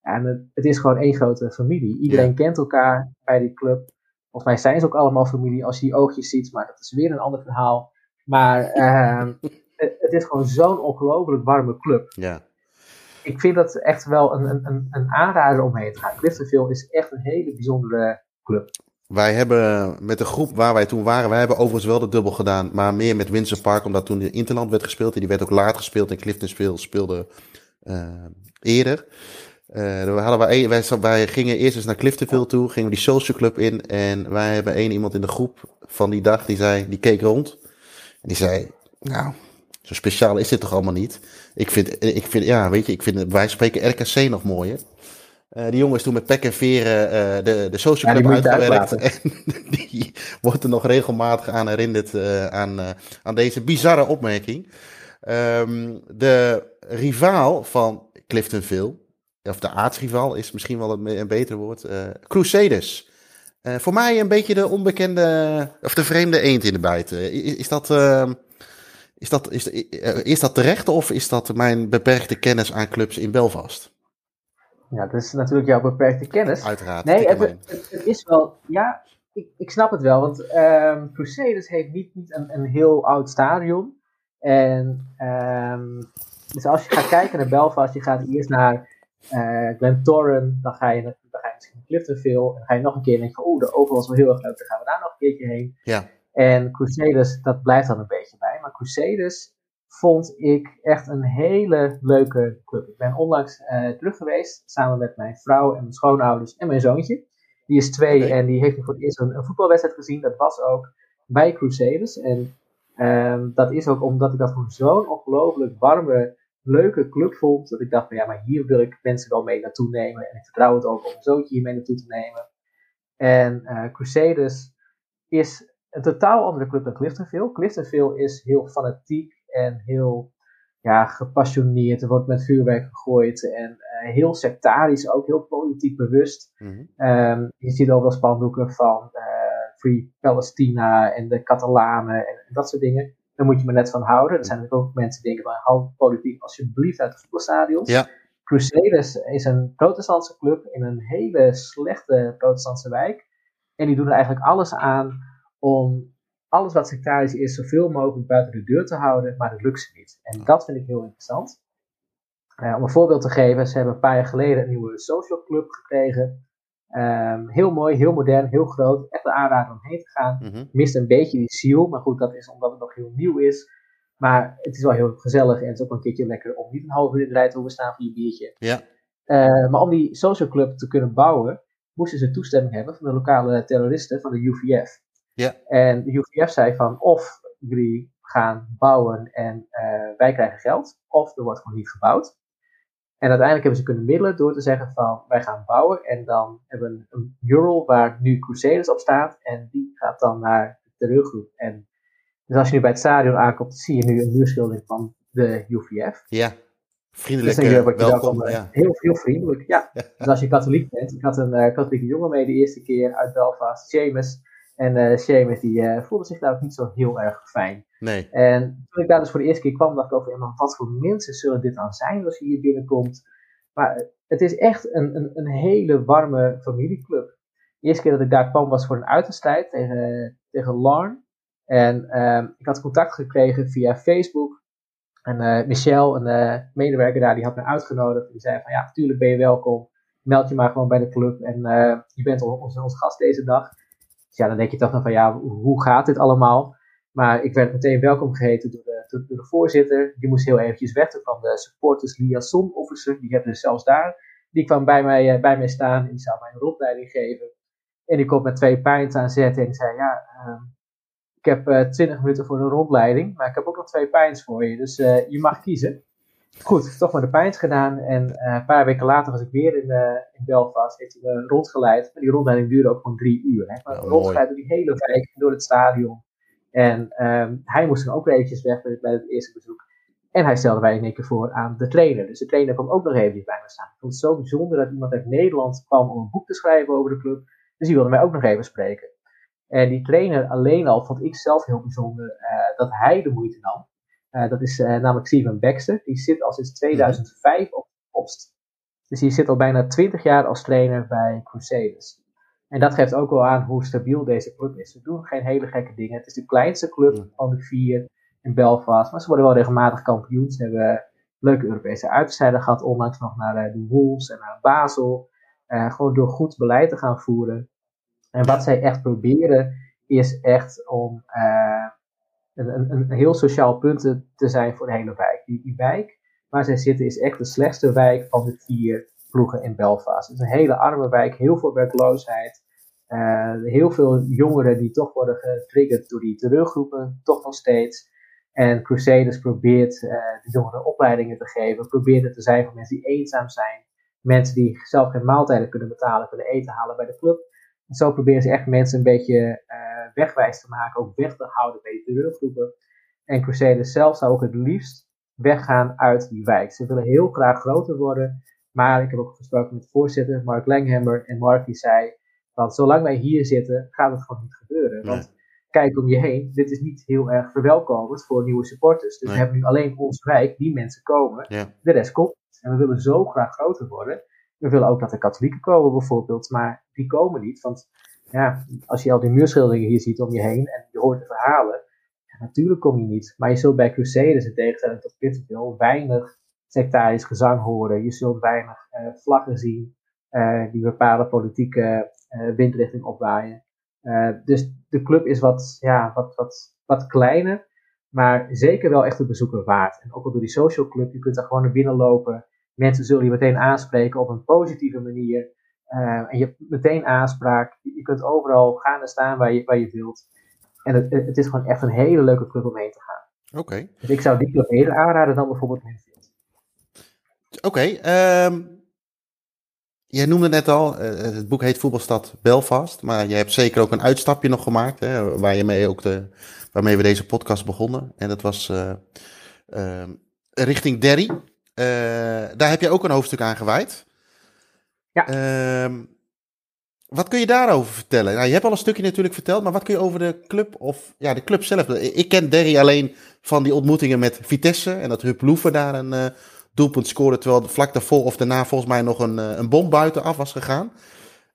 En het, het is gewoon één grote familie. Iedereen Ja. kent elkaar bij die club. Volgens mij zijn ze ook allemaal familie als je die oogjes ziet, maar dat is weer een ander verhaal. Maar ehm, het, het is gewoon zo'n ongelooflijk warme club. Ja. Ik vind dat echt wel een, een, een, een aanrader om heen te gaan. Cliftonville is echt een hele bijzondere club. Wij hebben met de groep waar wij toen waren, wij hebben overigens wel de dubbel gedaan, maar meer met Windsor Park, omdat toen de Interland werd gespeeld. En die werd ook laat gespeeld en Cliftonville speelde uh, eerder. We hadden wij, wij, wij gingen eerst eens naar Cliftonville toe, gingen we die social club in. En wij hebben één iemand in de groep van die dag, die zei, die keek rond. En die zei, nou, zo speciaal is dit toch allemaal niet. Ik vind, ik vind ja, weet je, ik vind, wij spreken RKC nog mooier. Uh, die jongen is toen met pek en veren uh, de, de social club ja, uitgewerkt. En die wordt er nog regelmatig aan herinnerd uh, aan, aan deze bizarre opmerking. Um, de rivaal van Cliftonville, of de aardsrivaal is misschien wel een, een beter woord, Crusaders. voor mij een beetje de onbekende, of de vreemde eend in de bijt. Is, is dat... Ehm, is dat, is, is dat terecht of is dat mijn beperkte kennis aan clubs in Belfast? Ja, dat is natuurlijk jouw beperkte kennis. Uiteraard. Nee, het, het, is wel, ja, ik, ik snap het wel. Want um, Crusaders heeft niet, niet een, een heel oud stadion. En um, dus als je gaat kijken naar Belfast, je gaat eerst naar uh, Glentoran, dan ga je, dan ga je misschien naar Cliftonville. En dan ga je nog een keer en denk je, oh, de overal was wel heel erg leuk, dan gaan we daar nog een keertje heen. Ja. En Crusaders, dat blijft dan een beetje bij. Maar Crusaders vond ik echt een hele leuke club. Ik ben onlangs uh, terug geweest, samen met mijn vrouw en mijn schoonouders en mijn zoontje. Die is twee en die heeft nu voor het eerst een, een, voetbalwedstrijd gezien. Dat was ook bij Crusaders. En um, dat is ook omdat ik dat voor zo'n ongelooflijk warme, leuke club vond. Dat ik dacht, van, ja, maar hier wil ik mensen wel mee naartoe nemen. En ik vertrouw het ook om mijn zoontje hier mee naartoe te nemen. En uh, Crusaders is een totaal andere club dan Cliftonville. Cliftonville is heel fanatiek en heel ja, gepassioneerd. Er wordt met vuurwerk gegooid en uh, heel sectarisch, ook heel politiek bewust. Mm -hmm. je ziet ook wel spandoeken van uh, Free Palestina en de Catalanen en, en, dat soort dingen. Daar moet je me net van houden. Er zijn ook mensen die denken van hou politiek alsjeblieft uit de voetbalstadions. Ja. Crusaders is een protestantse club in een hele slechte protestantse wijk. En die doen er eigenlijk alles aan om alles wat sectarisch is zoveel mogelijk buiten de deur te houden, maar dat lukt ze niet. En dat vind ik heel interessant. Uh, om een voorbeeld te geven, ze hebben een paar jaar geleden een nieuwe social club gekregen. Um, heel mooi, heel modern, heel groot. Echt een aanrader om heen te gaan. Mm -hmm. Mist een beetje die ziel, maar goed, dat is omdat het nog heel nieuw is. Maar het is wel heel gezellig en het is ook een keertje lekker om niet een half uur in de rij te hoeven staan voor je biertje. Ja. Uh, maar om die social club te kunnen bouwen, moesten ze toestemming hebben van de lokale terroristen van de UVF. Ja. En de UVF zei van of jullie gaan bouwen en uh, wij krijgen geld, of er wordt gewoon niet gebouwd. En uiteindelijk hebben ze kunnen middelen door te zeggen van wij gaan bouwen en dan hebben we een mural waar nu Crusaders op staat en die gaat dan naar de terreurgroep. En dus als je nu bij het stadion aankomt, zie je nu een muurschildering van de UVF. Ja, vriendelijk dus dan welkom. welkom dan, ja. heel, heel vriendelijk, ja. Dus als je katholiek bent, ik had een uh, katholieke jongen mee de eerste keer uit Belfast, Seamus. En uh, Seamus die uh, voelde zich daar ook niet zo heel erg fijn. Nee. En toen ik daar dus voor de eerste keer kwam, dacht ik over, wat voor mensen zullen dit dan zijn als je hier binnenkomt? Maar het is echt een, een, een hele warme familieclub. De eerste keer dat ik daar kwam was voor een uitwedstrijd tegen, tegen Larn. En um, ik had contact gekregen via Facebook. En uh, Michel, een medewerker daar, die had me uitgenodigd. Die zei van, ja, natuurlijk ben je welkom. Meld je maar gewoon bij de club en je bent onze, onze gast deze dag ja, dan denk je toch nog van ja, hoe gaat dit allemaal? Maar ik werd meteen welkom geheten door de, door, de voorzitter. Die moest heel eventjes weg. Toen de supporters liaison officer, die hebben dus zelfs daar. Die kwam bij mij, uh, bij mij staan en die zou mij een rondleiding geven. En die komt met twee pints aan zetten en zei ja, uh, ik heb uh, 20 minuten voor een rondleiding, maar ik heb ook nog twee pints voor je. Dus uh, je mag kiezen. Goed, toch maar de pijns gedaan. En uh, een paar weken later was ik weer in, uh, in Belfast. Heeft hij me rondgeleid. Maar die rondleiding duurde ook gewoon drie uur. Hè. Maar Oh, rondgeleid door die hele wijk, door het stadion. En um, hij moest dan ook weer eventjes weg bij, bij het eerste bezoek. En hij stelde mij in één keer voor aan de trainer. Dus de trainer kwam ook nog even bij me staan. Ik vond het zo bijzonder dat iemand uit Nederland kwam om een boek te schrijven over de club. Dus die wilde mij ook nog even spreken. En die trainer alleen al vond ik zelf heel bijzonder uh, dat hij de moeite nam. Uh, dat is uh, namelijk Steven Baxter. Die zit al sinds 2005 op de post. Dus die zit al bijna 20 jaar als trainer bij Crusaders. En dat geeft ook wel aan hoe stabiel deze club is. Ze doen geen hele gekke dingen. Het is de kleinste club van de vier in Belfast. Maar ze worden wel regelmatig kampioen. Ze hebben leuke Europese uitstrijden gehad. Onlangs nog naar uh, de Wolves en naar Basel. gewoon door goed beleid te gaan voeren. En wat zij echt proberen is echt om een, heel sociaal punt te, zijn voor de hele wijk. Die, die, wijk waar zij zitten is echt de slechtste wijk van de vier ploegen in Belfast. Het is een hele arme wijk, heel veel werkloosheid. Uh, heel veel jongeren die toch worden getriggerd door die terreurgroepen, toch nog steeds. En Crusaders probeert uh, de jongeren opleidingen te geven, probeert het te zijn voor mensen die eenzaam zijn. Mensen die zelf geen maaltijden kunnen betalen, kunnen eten halen bij de club. En zo proberen ze echt mensen een beetje uh, wegwijs te maken, ook weg te houden bij de terreurgroepen. En Crusaders zelf zou ook het liefst weggaan uit die wijk. Ze willen heel graag groter worden, maar ik heb ook gesproken met de voorzitter, Mark Langhammer, en Mark die zei Want zolang wij hier zitten, gaat het gewoon niet gebeuren. Want kijk om je heen, dit is niet heel erg verwelkomend voor nieuwe supporters. Dus we hebben nu alleen onze wijk, die mensen komen. De rest komt. En we willen zo graag groter worden. We willen ook dat de katholieken komen bijvoorbeeld, maar die komen niet. Want ja, als je al die muurschilderingen hier ziet om je heen en je hoort de verhalen, ja, natuurlijk kom je niet. Maar je zult bij Crusaders in tegenstelling tot Pittenville weinig sectarisch gezang horen. Je zult weinig uh, vlaggen zien uh, die bepaalde politieke uh, windrichting opwaaien. dus de club is wat, ja, wat, wat, wat kleiner, maar zeker wel echt een bezoeker waard. En ook al door die social club, je kunt daar gewoon naar binnen lopen. Mensen zullen je meteen aanspreken op een positieve manier. Uh, en je hebt meteen aanspraak. Je kunt overal gaan en staan waar je, waar je wilt. En het, het is gewoon echt een hele leuke club om heen te gaan. Oké. Dus ik zou die club eerder aanraden dan bijvoorbeeld Linfield. Oké. Okay, um, ehm, jij noemde net al, uh, het boek heet Voetbalstad Belfast. Maar je hebt zeker ook een uitstapje nog gemaakt. Hè, waar je mee ook de, waarmee we deze podcast begonnen. En dat was uh, richting Derry. daar heb je ook een hoofdstuk aan gewijd. Ja. Ehm, wat kun je daarover vertellen? Nou, je hebt al een stukje natuurlijk verteld, maar wat kun je over de club of ja, de club zelf? Ik ken Derry alleen van die ontmoetingen met Vitesse en dat Loeven daar een uh, doelpunt scoorde, terwijl vlak daarvoor of daarna volgens mij nog een, uh, een bom buitenaf was gegaan.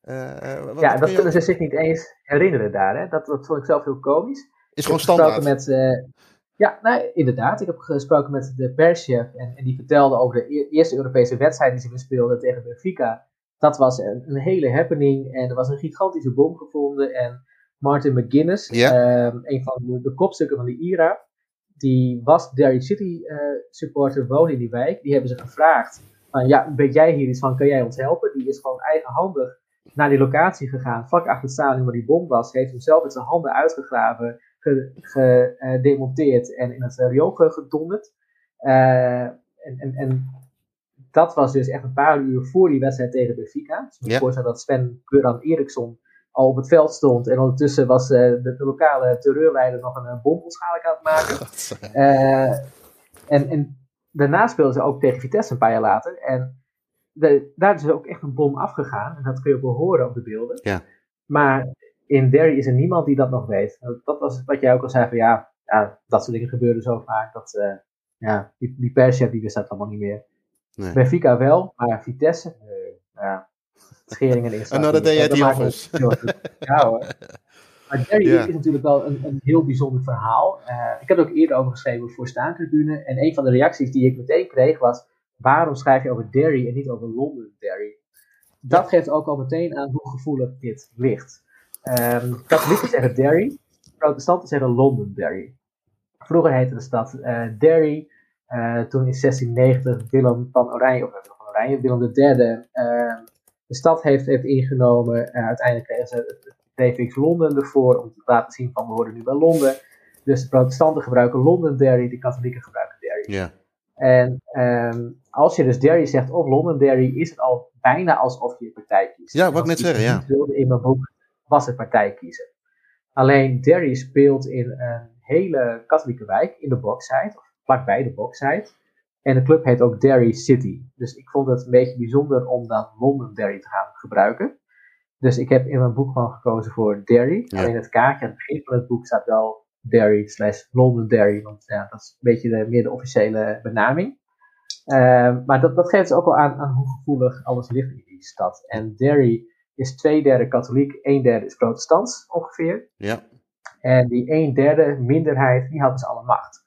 Uh, wat, ja, dat kunnen ze zich niet eens herinneren daar. Hè? Dat, dat vond ik zelf heel komisch. Is gewoon standaard. Met, ja, nou, inderdaad. Ik heb gesproken met de perschef en, en die vertelde over de e-, eerste Europese wedstrijd die ze bespeelden tegen Benfica dat was een, een, hele happening. En er was een gigantische bom gevonden. En Martin McGuinness, ehm, een van de, de, kopstukken van de IRA, die was Derry City uh, supporter, woonde in die wijk. Die hebben ze gevraagd: van, ja, weet jij hier iets van, kan jij ons helpen? Die is gewoon eigenhandig naar die locatie gegaan, vlak achter het stadion waar die bom was. Heeft hem zelf met zijn handen uitgegraven, gedemonteerd en in het riool gedonderd. Uh, en, en, en dat was dus echt een paar uur voor die wedstrijd tegen Benfica. Dus ik ja. dat Sven Göran Eriksson al op het veld stond. En ondertussen was uh, de, de, lokale terreurleider nog een, een bom onschadelijk aan het maken. Uh, en, en daarna speelden ze ook tegen Vitesse een paar jaar later. En de, daar is dus ook echt een bom afgegaan. En dat kun je ook wel horen op de beelden. Ja. Maar in Derry is er niemand die dat nog weet. Dat was wat jij ook al zei van ja, ja dat soort dingen gebeuren zo vaak. Dat, uh, ja, die, die perschef die wist dat allemaal niet meer. Nee. Benfica wel, maar Vitesse, nee. Ja, scheringen in En nou, dat deed jij die offers. Ja hoor. Maar Jerry is natuurlijk wel een, een heel bijzonder verhaal. Uh, ik heb er ook eerder over geschreven voor Staantribune. En een van de reacties die ik meteen kreeg was... waarom schrijf je over Derry en niet over London Derry? Dat geeft ook al meteen aan hoe gevoelig dit ligt. Um, katholieken zeggen Derry, protestanten zeggen London Derry. Vroeger heette de stad uh, Derry, toen in 1690 Willem van Oranje, of van Oranje, Willem III, uh, de stad heeft, heeft ingenomen. Uh, uiteindelijk kregen ze het prefix Londen ervoor om te laten zien van we horen nu bij Londen. Dus de protestanten gebruiken Londonderry, de katholieken gebruiken Derry. Ja. En um, als je dus Derry zegt of Londonderry, is het al bijna alsof je partij kiest. Ja, wat ik net zeggen, ja. In mijn boek was het partij kiezen. Alleen Derry speelt in een hele katholieke wijk, in de Boxside, vlakbij de boxsite. En de club heet ook Derry City. Dus ik vond het een beetje bijzonder om dan Londonderry te gaan gebruiken. Dus ik heb in mijn boek gewoon gekozen voor Derry. Alleen het kaartje aan het begin van het boek staat wel Derry slash Londonderry. Want ja, dat is een beetje de, meer de officiële benaming. Uh, maar dat, dat geeft dus ook wel aan, aan hoe gevoelig alles ligt in die stad. En Derry is twee derde katholiek, een derde is protestants ongeveer. Ja. En die een derde minderheid, die had dus alle macht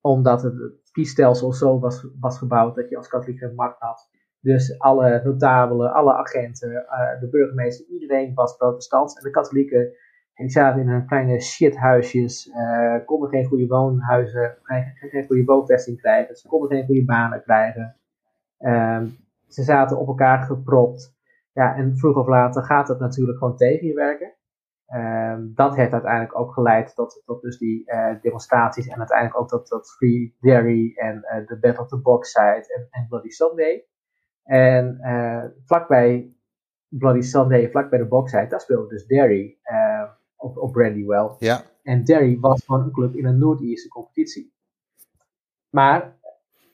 omdat het kiesstelsel zo was, was gebouwd dat je als katholieke macht had. Dus alle notabelen, alle agenten, uh, de burgemeester, iedereen was protestant. En de katholieken zaten in hun kleine shithuisjes, uh, konden geen goede woonhuizen, geen, geen goede woonvesting krijgen. Ze konden geen goede banen krijgen. Uh, ze zaten op elkaar gepropt. Ja, en vroeg of later gaat het natuurlijk gewoon tegen je werken. Ehm, dat heeft uiteindelijk ook geleid tot, tot dus die uh, demonstraties en uiteindelijk ook tot, tot Free Derry en uh, de Battle of the Box Side en, en Bloody Sunday. En uh, vlakbij Bloody Sunday, vlakbij de Boxside, daar speelde dus Derry op, op Brandywell. Ja. En Derry was gewoon een club in een Noord-Ierse competitie. Maar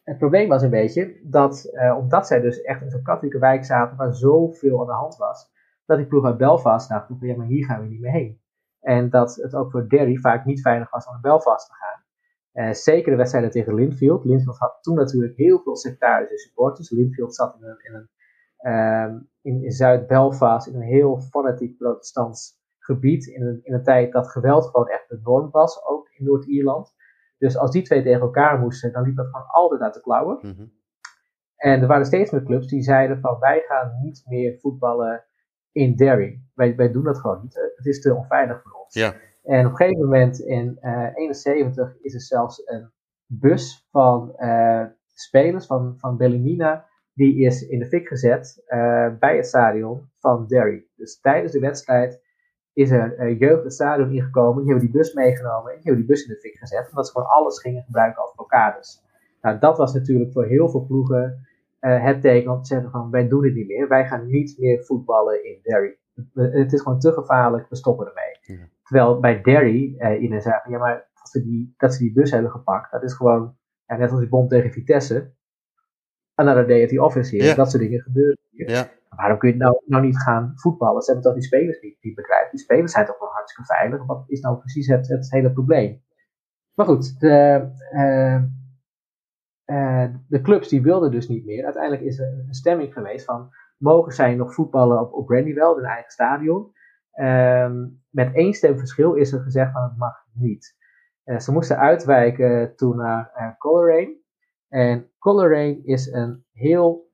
het probleem was een beetje dat, omdat zij dus echt in zo'n katholieke wijk zaten waar zoveel aan de hand was, dat die ploeg uit Belfast dacht van ja, maar hier gaan we niet meer heen. En dat het ook voor Derry vaak niet veilig was om naar Belfast te gaan. Uh, zeker de wedstrijden tegen Linfield. Linfield had toen natuurlijk heel veel sectarische supporters. Linfield zat in, een, in, een, uh, in, in Zuid-Belfast, in een heel fanatiek protestants gebied. In een, in een tijd dat geweld gewoon echt de norm was, ook in Noord-Ierland. Dus als die twee tegen elkaar moesten, dan liep dat gewoon altijd uit de klauwen. Mm En er waren steeds meer clubs die zeiden van wij gaan niet meer voetballen in Derry. Wij, wij doen dat gewoon niet. Het is te onveilig voor ons. Ja. En op een gegeven moment in 1971 uh, is er zelfs een bus van uh, spelers van, van Bellimina. Die is in de fik gezet uh, bij het stadion van Derry. Dus tijdens de wedstrijd is er jeugd het stadion ingekomen. Die hebben die bus meegenomen en die hebben die bus in de fik gezet. Omdat ze gewoon alles gingen gebruiken als blokkades. Nou, dat was natuurlijk voor heel veel ploegen het teken om te zeggen van wij doen het niet meer. Wij gaan niet meer voetballen in Derry. Het is gewoon te gevaarlijk, we stoppen ermee. Ja. Terwijl bij Derry uh, iedereen zei ja maar dat ze, die, dat ze die bus hebben gepakt, dat is gewoon, ja, net als die bom tegen Vitesse, another day at the office hier, dat soort dingen gebeuren hier. Ja. Waarom kun je nou, nou niet gaan voetballen? Ze hebben toch die spelers niet, niet begrijpen. Die spelers zijn toch wel hartstikke veilig. Wat is nou precies het, het hele probleem? Maar goed, de, uh, de clubs die wilden dus niet meer. Uiteindelijk is er een stemming geweest van, mogen zij nog voetballen op, op Brandywell, hun eigen stadion? Um, met één stem verschil is er gezegd van het mag niet. Uh, ze moesten uitwijken toen naar uh, Coleraine. En Coleraine is een heel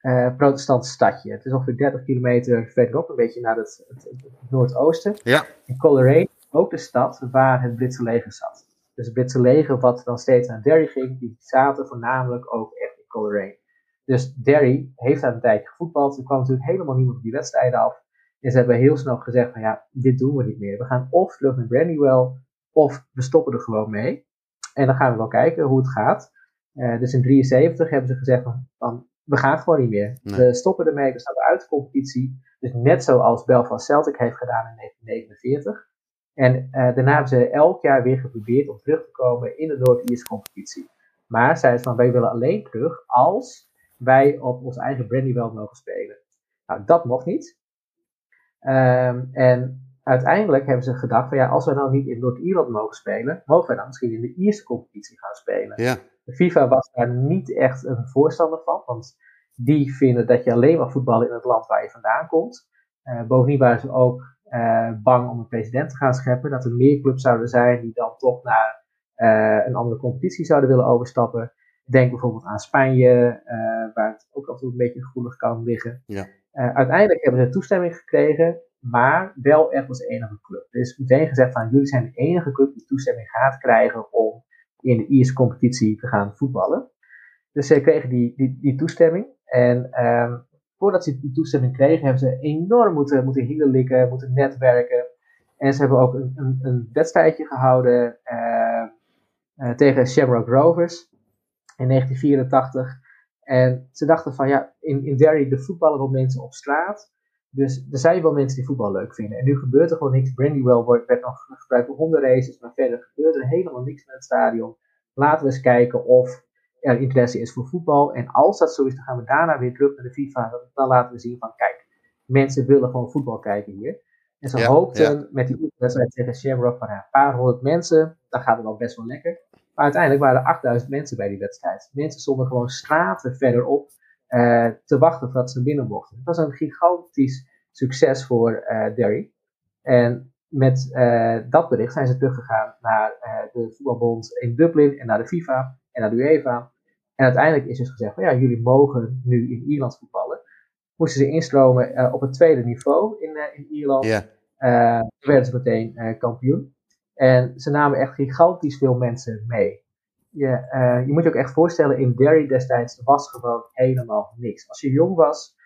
uh, protestant stadje. Het is ongeveer 30 kilometer verderop, een beetje naar het, het, het noordoosten. Ja. En Coleraine ook de stad waar het Britse leger zat. Dus het Britse leger wat dan steeds naar Derry ging, die zaten voornamelijk ook echt in Coleraine. Dus Derry heeft daar een tijdje gevoetbald. Er kwam natuurlijk helemaal niemand op die wedstrijden af. En ze hebben heel snel gezegd van ja, dit doen we niet meer. We gaan of terug naar Brandywell, of we stoppen er gewoon mee. En dan gaan we wel kijken hoe het gaat. Uh, dus in 73 hebben ze gezegd van, van we gaan gewoon niet meer. We stoppen ermee, we staan uit de competitie. Dus net zoals Belfast Celtic heeft gedaan in 1949. En uh, daarna hebben ze elk jaar weer geprobeerd om terug te komen in de Noord-Ierse competitie. Maar zeiden van wij willen alleen terug als wij op ons eigen Brandywell mogen spelen. Nou, dat mocht niet. Um, en uiteindelijk hebben ze gedacht van ja, als we nou niet in Noord-Ierland mogen spelen, mogen we dan misschien in de Ierse competitie gaan spelen. Ja. De FIFA was daar niet echt een voorstander van, want die vinden dat je alleen mag voetballen in het land waar je vandaan komt. Uh, bovendien waren ze ook uh, bang om een president te gaan scheppen, dat er meer clubs zouden zijn die dan toch naar uh, een andere competitie zouden willen overstappen. Denk bijvoorbeeld aan Spanje, waar het ook altijd een beetje gevoelig kan liggen. Ja. Uiteindelijk hebben ze toestemming gekregen, maar wel echt als enige club. Is meteen gezegd van jullie zijn de enige club die toestemming gaat krijgen om in de Ierse competitie te gaan voetballen. Dus ze kregen die, die, die toestemming. En um, voordat ze die toestemming kregen, hebben ze enorm moeten, moeten hielen moeten netwerken. En ze hebben ook een, een, een wedstrijdje gehouden uh, uh, tegen Shamrock Rovers in 1984. En ze dachten van ja, in, in Derry de voetballen wel mensen op straat. Dus er zijn wel mensen die voetbal leuk vinden. En nu gebeurt er gewoon niks. Brandywell wordt, werd nog gebruikt voor hondenraces, maar verder gebeurt er helemaal niks met het stadion. Laten we eens kijken of er interesse is voor voetbal. En als dat zo is, dan gaan we daarna weer terug naar de FIFA. Dan laten we zien van kijk, mensen willen gewoon voetbal kijken hier. En ze hoopten met die wedstrijd tegen Shamrock van een paar honderd mensen, dan gaat het wel best wel lekker. Maar uiteindelijk waren er 8000 mensen bij die wedstrijd. Mensen stonden gewoon straten verderop uh, te wachten voordat ze binnen mochten. Het was een gigantisch succes voor uh, Derry. En met uh, dat bericht zijn ze teruggegaan naar de voetbalbond in Dublin en naar de FIFA en naar de UEFA. En uiteindelijk is dus gezegd van ja, jullie mogen nu in Ierland voetballen. Moesten ze instromen op het tweede niveau in, in Ierland. Yeah. werden ze meteen kampioen. En ze namen echt gigantisch veel mensen mee. Je, je moet je ook echt voorstellen, in Derry destijds was gewoon helemaal niks. Als je jong was,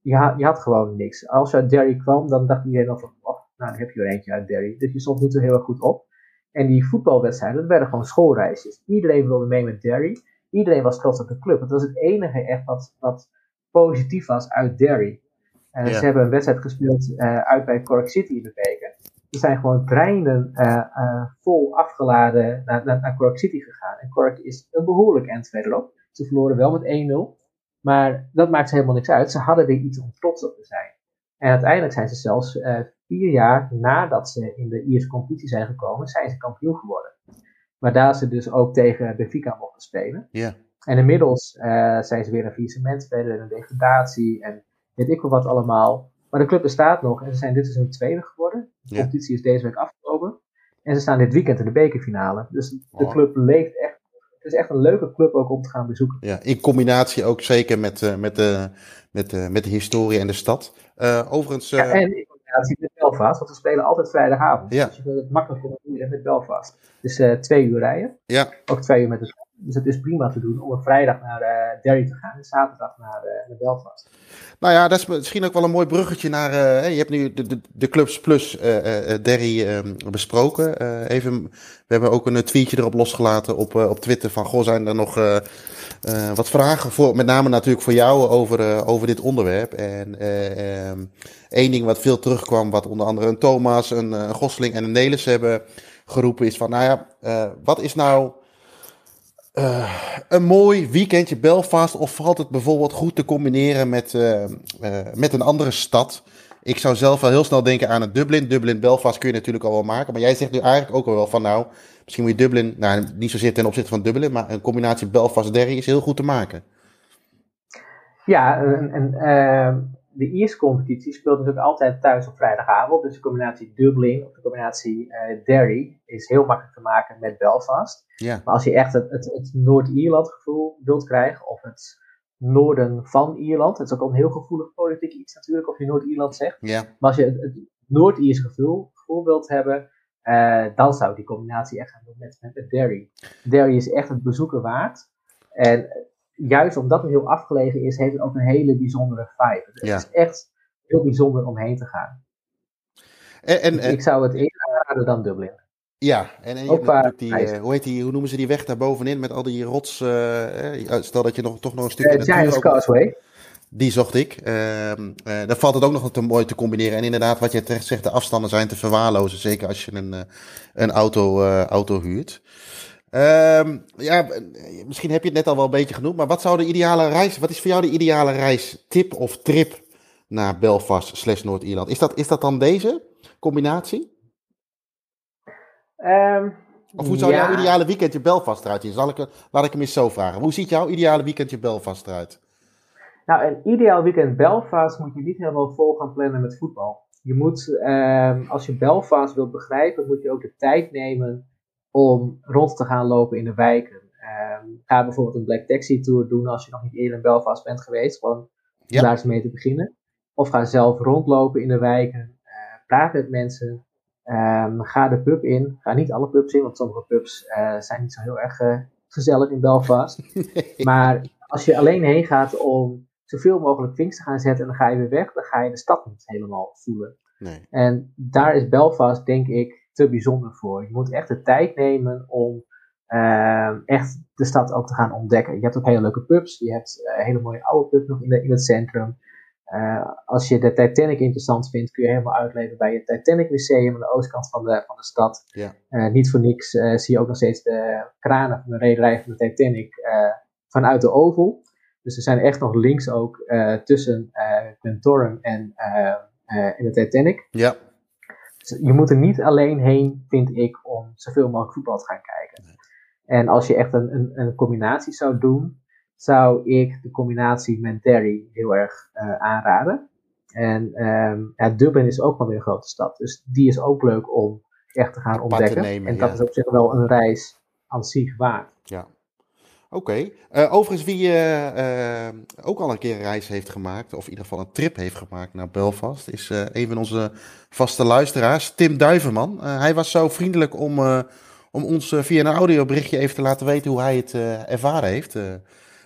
je had, je had gewoon niks. Als je uit Derry kwam, dan dacht iedereen nog van, oh, nou dan heb je er eentje uit Derry. Dus je stond niet zo heel erg goed op. En die voetbalwedstrijden, dat werden gewoon schoolreisjes. Iedereen wilde mee met Derry. Iedereen was trots op de club. Het was het enige echt wat, wat positief was uit Derry. Ja. ze hebben een wedstrijd gespeeld uh, uit bij Cork City in de beker. Er zijn gewoon treinen uh, vol afgeladen naar, naar, naar, Cork City gegaan. En Cork is een behoorlijk eind verderop. Ze verloren wel met 1-0. Maar dat maakt ze helemaal niks uit. Ze hadden weer iets om trots op te zijn. En uiteindelijk zijn ze zelfs vier jaar nadat ze in de Ierse competitie zijn gekomen, zijn ze kampioen geworden. Maar daar ze dus ook tegen Benfica mochten spelen. Ja. En inmiddels zijn ze weer een faillissement verder, een degradatie en weet ik wel wat allemaal. Maar de club bestaat nog en ze zijn dit seizoen tweede geworden. De competitie is deze week afgelopen. En ze staan dit weekend in de bekerfinale. Dus de club leeft echt. Het is echt een leuke club ook om te gaan bezoeken. Ja, in combinatie ook zeker met, uh, met, de, met, uh, met de historie en de stad. Uh, overigens. Ja, en combinatie met Belfast, want we spelen altijd vrijdagavond. Ja. Dus je het makkelijk vinden met Belfast. Dus twee uur rijden. Ja. Ook twee uur met de dus het is prima te doen om een vrijdag naar uh, Derry te gaan en zaterdag naar, uh, naar Belfast. Nou ja, dat is misschien ook wel een mooi bruggetje naar. Uh, je hebt nu de, de, de Clubs Plus Derry ehm, besproken. even, we hebben ook een tweetje erop losgelaten op, op Twitter van: Goh, zijn er nog wat vragen? Voor, met name natuurlijk voor jou over, over dit onderwerp. En ehm, één ding wat veel terugkwam, wat onder andere een Thomas, een, een Gosling en een Nelis hebben geroepen, is van: Nou ja, wat is nou uh, een mooi weekendje Belfast of valt het bijvoorbeeld goed te combineren met, uh, uh, met een andere stad? Ik zou zelf wel heel snel denken aan een Dublin. Dublin, Belfast kun je natuurlijk al wel maken. Maar jij zegt nu eigenlijk ook wel van nou, misschien moet je Dublin, nou niet zozeer ten opzichte van Dublin, maar een combinatie Belfast-Derry is heel goed te maken. Ja, en, en de Ierse competitie speelt natuurlijk altijd thuis op vrijdagavond. Dus de combinatie Dublin of de combinatie uh, Derry is heel makkelijk te maken met Belfast. Ja. Maar als je echt het, het, het Noord-Ierland gevoel wilt krijgen, of het noorden van Ierland, het is ook al een heel gevoelig politiek iets natuurlijk, of je Noord-Ierland zegt. Ja. Maar als je het, het Noord-Iers gevoel, gevoel wilt hebben, uh, dan zou die combinatie echt gaan doen met, met, met Derry. Derry is echt het bezoeken waard. En juist omdat het heel afgelegen is, heeft het ook een hele bijzondere vibe. Het is echt heel bijzonder om heen te gaan. En, en, dus ik zou het eerder aanraden dan Dublin. Ja, en, en je die, uh, hoe, heet die, hoe noemen ze die weg daar bovenin met al die rots? Uh, stel dat je nog, toch nog een stukje... Uh, Giants Causeway. Die zocht ik. Uh, dan valt het ook nog te mooi te combineren. En inderdaad, wat je terecht zegt, de afstanden zijn te verwaarlozen. Zeker als je een, een auto, auto huurt. Um, ja, misschien heb je het net al wel een beetje genoemd, maar wat zou de ideale reis, wat is voor jou de ideale reis, tip of trip naar Belfast slash Noord-Ierland? Is dat, is dat dan deze combinatie? Um, of hoe zou jouw ideale weekendje Belfast eruit zien? Zal ik, laat ik hem eens zo vragen. Hoe ziet jouw ideale weekendje Belfast eruit? Nou, een ideaal weekend Belfast moet je niet helemaal vol gaan plannen met voetbal. Je moet, um, als je Belfast wilt begrijpen, moet je ook de tijd nemen om rond te gaan lopen in de wijken. Um, ga bijvoorbeeld een Black Taxi Tour doen als je nog niet eerder in Belfast bent geweest, gewoon ja. daar eens mee te beginnen. Of ga zelf rondlopen in de wijken, uh, praat met mensen, um, ga de pub in. Ga niet alle pubs in, want sommige pubs uh, zijn niet zo heel erg uh, gezellig in Belfast. Maar als je alleen heen gaat om zoveel mogelijk things te gaan zetten en dan ga je weer weg, dan ga je de stad niet helemaal voelen. Nee. En daar is Belfast, denk ik, te bijzonder voor. Je moet echt de tijd nemen om uh, echt de stad ook te gaan ontdekken. Je hebt ook hele leuke pubs. Je hebt uh, een hele mooie oude pub nog in, de, in het centrum. Uh, als je de Titanic interessant vindt, kun je helemaal uitleven bij het Titanic Museum aan de oostkant van de, van de stad. Ja. niet voor niks zie je ook nog steeds de kranen van de rederij van de Titanic vanuit de oval. Dus er zijn echt nog links ook tussen Glentoran en, en de Titanic. Ja je moet er niet alleen heen, vind ik, om zoveel mogelijk voetbal te gaan kijken. En als je echt een, een, een, combinatie zou doen, zou ik de combinatie met Derry heel erg uh, aanraden. En um, ja, Dublin is ook wel weer een grote stad, dus die is ook leuk om echt te gaan ontdekken. Te nemen, en dat ja. is op zich wel een reis aan zich waard. Ja. Oké. Uh, overigens, wie uh, uh, ook al een keer een reis heeft gemaakt, of in ieder geval een trip heeft gemaakt naar Belfast, is een van onze vaste luisteraars, Tim Duiverman. hij was zo vriendelijk om, om ons via een audioberichtje even te laten weten hoe hij het ervaren heeft.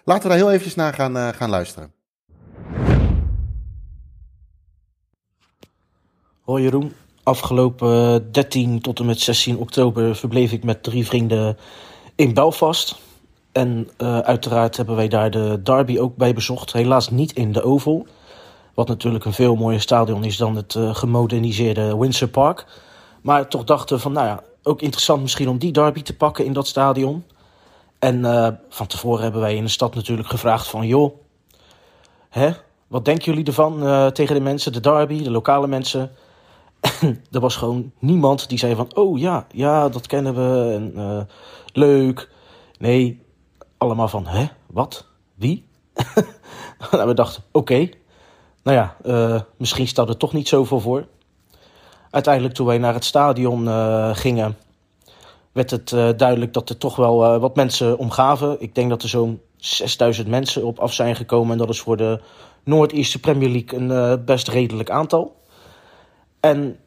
laten we daar heel eventjes naar gaan, gaan luisteren. Hoi Jeroen. Afgelopen 13 tot en met 16 oktober verbleef ik met drie vrienden in Belfast. En uh, uiteraard hebben wij daar de derby ook bij bezocht. Helaas niet in de Oval. Wat natuurlijk een veel mooier stadion is dan het uh, gemoderniseerde Windsor Park. Maar toch dachten we van, nou ja, ook interessant misschien om die derby te pakken in dat stadion. En uh, van tevoren hebben wij in de stad natuurlijk gevraagd van, joh, hè, wat denken jullie ervan tegen de mensen, de derby, de lokale mensen? En er was gewoon niemand die zei van, oh ja, ja, dat kennen we, en, leuk. Nee, allemaal van, hè, wat, wie? nou, we dachten, oké, nou ja, misschien stelde er toch niet zoveel voor. Uiteindelijk toen wij naar het stadion gingen werd het uh, duidelijk dat er toch wel wat mensen omgaven. Ik denk dat er zo'n 6000 mensen op af zijn gekomen. En dat is voor de Noord-Ierse Premier League een best redelijk aantal. En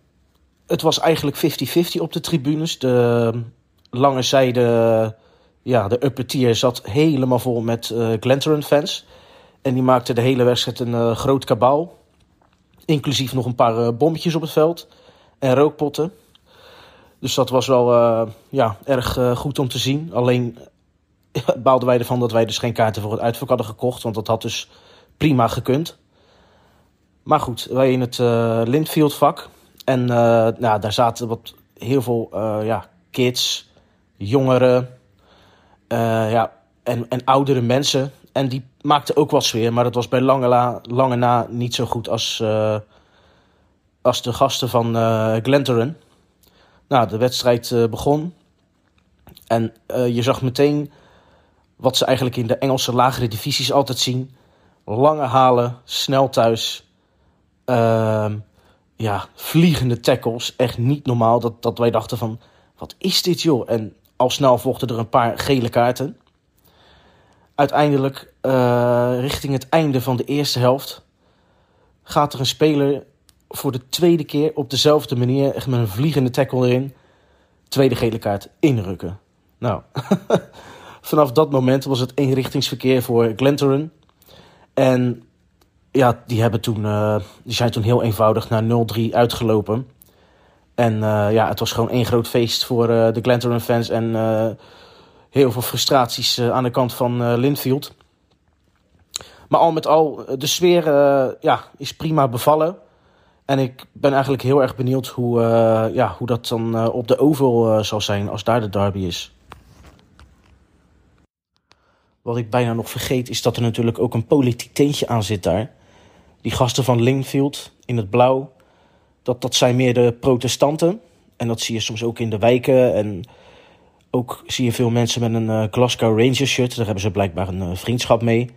het was eigenlijk 50-50 op de tribunes. De lange zijde, ja, de upper zat helemaal vol met uh, Glentoran fans. En die maakten de hele wedstrijd een groot kabaal. Inclusief nog een paar bommetjes op het veld en rookpotten. Dus dat was wel ja, erg goed om te zien. Alleen baalden wij ervan dat wij dus geen kaarten voor het uitverkoop hadden gekocht. Want dat had dus prima gekund. Maar goed, wij in het Lindfield vak. En nou, daar zaten wat, heel veel ja, kids, jongeren ja, en, en oudere mensen. En die maakten ook wat sfeer. Maar dat was bij lange, la, lange na niet zo goed als, als de gasten van Glentoran. Nou, de wedstrijd uh, begon. En uh, je zag meteen wat ze eigenlijk in de Engelse lagere divisies altijd zien. Lange halen, snel thuis. Uh, ja, vliegende tackles. Echt niet normaal dat, dat wij dachten van, wat is dit joh? En al snel volgden er een paar gele kaarten. Uiteindelijk, uh, richting het einde van de eerste helft, gaat er een speler voor de tweede keer op dezelfde manier, met een vliegende tackle erin, tweede gele kaart inrukken. Nou, vanaf dat moment was het eenrichtingsverkeer voor Glentoran. En ja, die, hebben toen, uh, die zijn toen heel eenvoudig naar 0-3 uitgelopen. En uh, ja, het was gewoon één groot feest voor uh, de Glentoran fans. En heel veel frustraties aan de kant van Linfield. Maar al met al, de sfeer ja, is prima bevallen. En ik ben eigenlijk heel erg benieuwd hoe, ja, hoe dat dan op de Oval zal zijn als daar de derby is. Wat ik bijna nog vergeet is dat er natuurlijk ook een politiek teentje aan zit daar. Die gasten van Lingfield in het blauw, dat, dat zijn meer de protestanten. En dat zie je soms ook in de wijken. En ook zie je veel mensen met een Glasgow Rangers shirt. Daar hebben ze blijkbaar een vriendschap mee.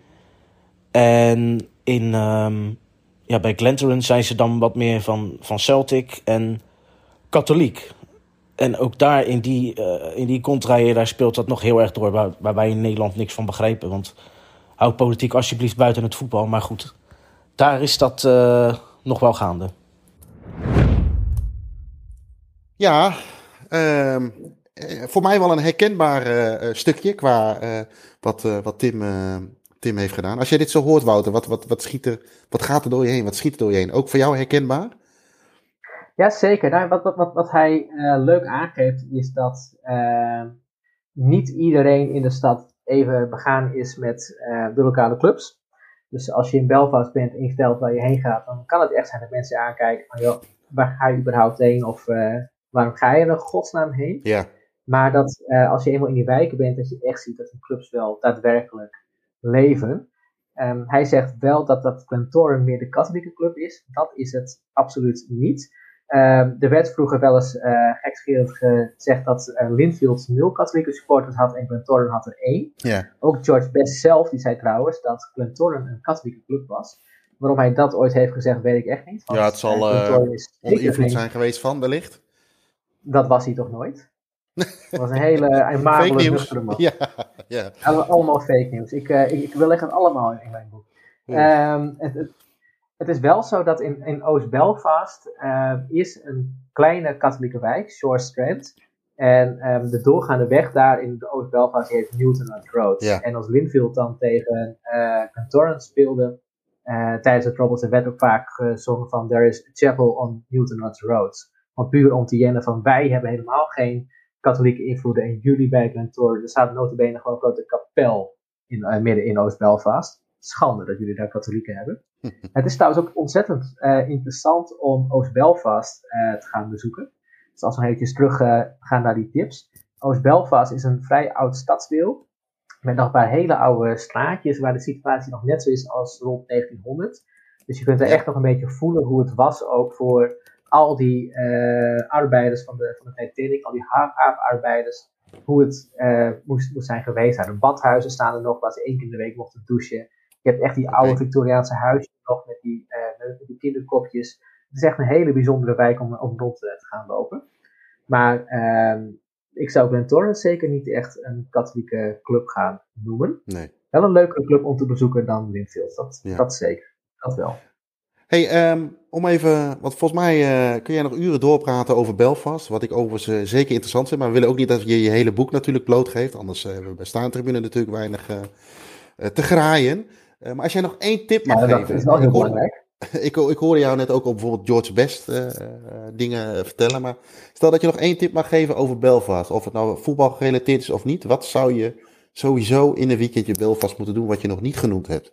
En in... Um, ja, bij Glentoran zijn ze dan wat meer van, van Celtic en katholiek. En ook daar in die, uh, in die contraien, daar speelt dat nog heel erg door, waar, wij in Nederland niks van begrijpen. Want hou politiek alsjeblieft buiten het voetbal. Maar goed, daar is dat nog wel gaande. Ja, uh, voor mij wel een herkenbaar uh, stukje qua wat, wat Tim Tim heeft gedaan. Als jij dit zo hoort, Wouter, wat, wat, wat, schiet er, wat gaat er door je heen? Wat schiet er door je heen? Ook voor jou herkenbaar? Ja, zeker. Nou, wat, wat, wat, hij leuk aangeeft, is dat niet iedereen in de stad even begaan is met de lokale clubs. Dus als je in Belfast bent en je waar je heen gaat, dan kan het echt zijn dat mensen aankijken van, joh, waar ga je überhaupt heen? Of waarom ga je er godsnaam heen? Ja. Maar dat als je eenmaal in die wijken bent, dat je echt ziet dat de clubs wel daadwerkelijk leven. Um, hij zegt wel dat dat Glentoran meer de katholieke club is. Dat is het absoluut niet. Um, er werd vroeger wel eens uh, gekscherend gezegd dat uh, Linfield nul katholieke supporters had en Glentoran had er één. Yeah. Ook George Best zelf die zei trouwens dat Glentoran een katholieke club was. Waarom hij dat ooit heeft gezegd, weet ik echt niet. ja, het zal uh, onder invloed zijn geweest van, wellicht. Dat was hij toch nooit? Dat was een hele aimabele, nuchtere man. Ja, ja. Allemaal fake nieuws. Ik, uh, ik, ik, wil leggen het allemaal in, in mijn boek. Um, het, het, het, is wel zo dat in, in Oost-Belfast uh, is een kleine katholieke wijk, Shore Strand. En um, de doorgaande weg daar in Oost-Belfast heet Newton Road. Ja. En als Linfield dan tegen uh, speelde tijdens de Troubles, er werd ook vaak gezongen van There is a chapel on Newton Road. Want puur om te jennen van wij hebben helemaal geen katholieke invloeden en jullie bij Glentoran. Er staat notabene gewoon een grote kapel in, uh, midden in Oost-Belfast. Schande dat jullie daar katholieken hebben. het is trouwens ook ontzettend uh, interessant om Oost-Belfast uh, te gaan bezoeken. Dus als we nog eventjes terug gaan naar die tips. Oost-Belfast is een vrij oud stadsdeel. Met nog een paar hele oude straatjes waar de situatie nog net zo is als rond 1900. Dus je kunt er echt nog een beetje voelen hoe het was ook voor al die arbeiders van de, van de Titanic, al die haafarbeiders, hoe het moest, moest zijn geweest. Nou, de badhuizen staan er nog, waar ze één keer in de week mochten douchen. Je hebt echt die oude Victoriaanse huisjes nog met die, met die kinderkopjes. Het is echt een hele bijzondere wijk om, om rond te gaan lopen. Maar ehm, ik zou Glentoran zeker niet echt een katholieke club gaan noemen. Nee. Wel een leukere club om te bezoeken dan Linfield, dat, dat zeker. Dat wel. Hey, um, om even, want volgens mij uh, kun jij nog uren doorpraten over Belfast, wat ik overigens uh, zeker interessant vind, maar we willen ook niet dat je je hele boek natuurlijk blootgeeft, anders uh, hebben we bij Staantribune natuurlijk weinig te graaien. maar als jij nog één tip mag ja, geven. Dat is wel heel belangrijk. ik, ik hoorde jou net ook op bijvoorbeeld George Best uh, dingen vertellen. Maar stel dat je nog één tip mag geven over Belfast. Of het nou voetbal gerelateerd is of niet. Wat zou je sowieso in een weekendje Belfast moeten doen wat je nog niet genoemd hebt?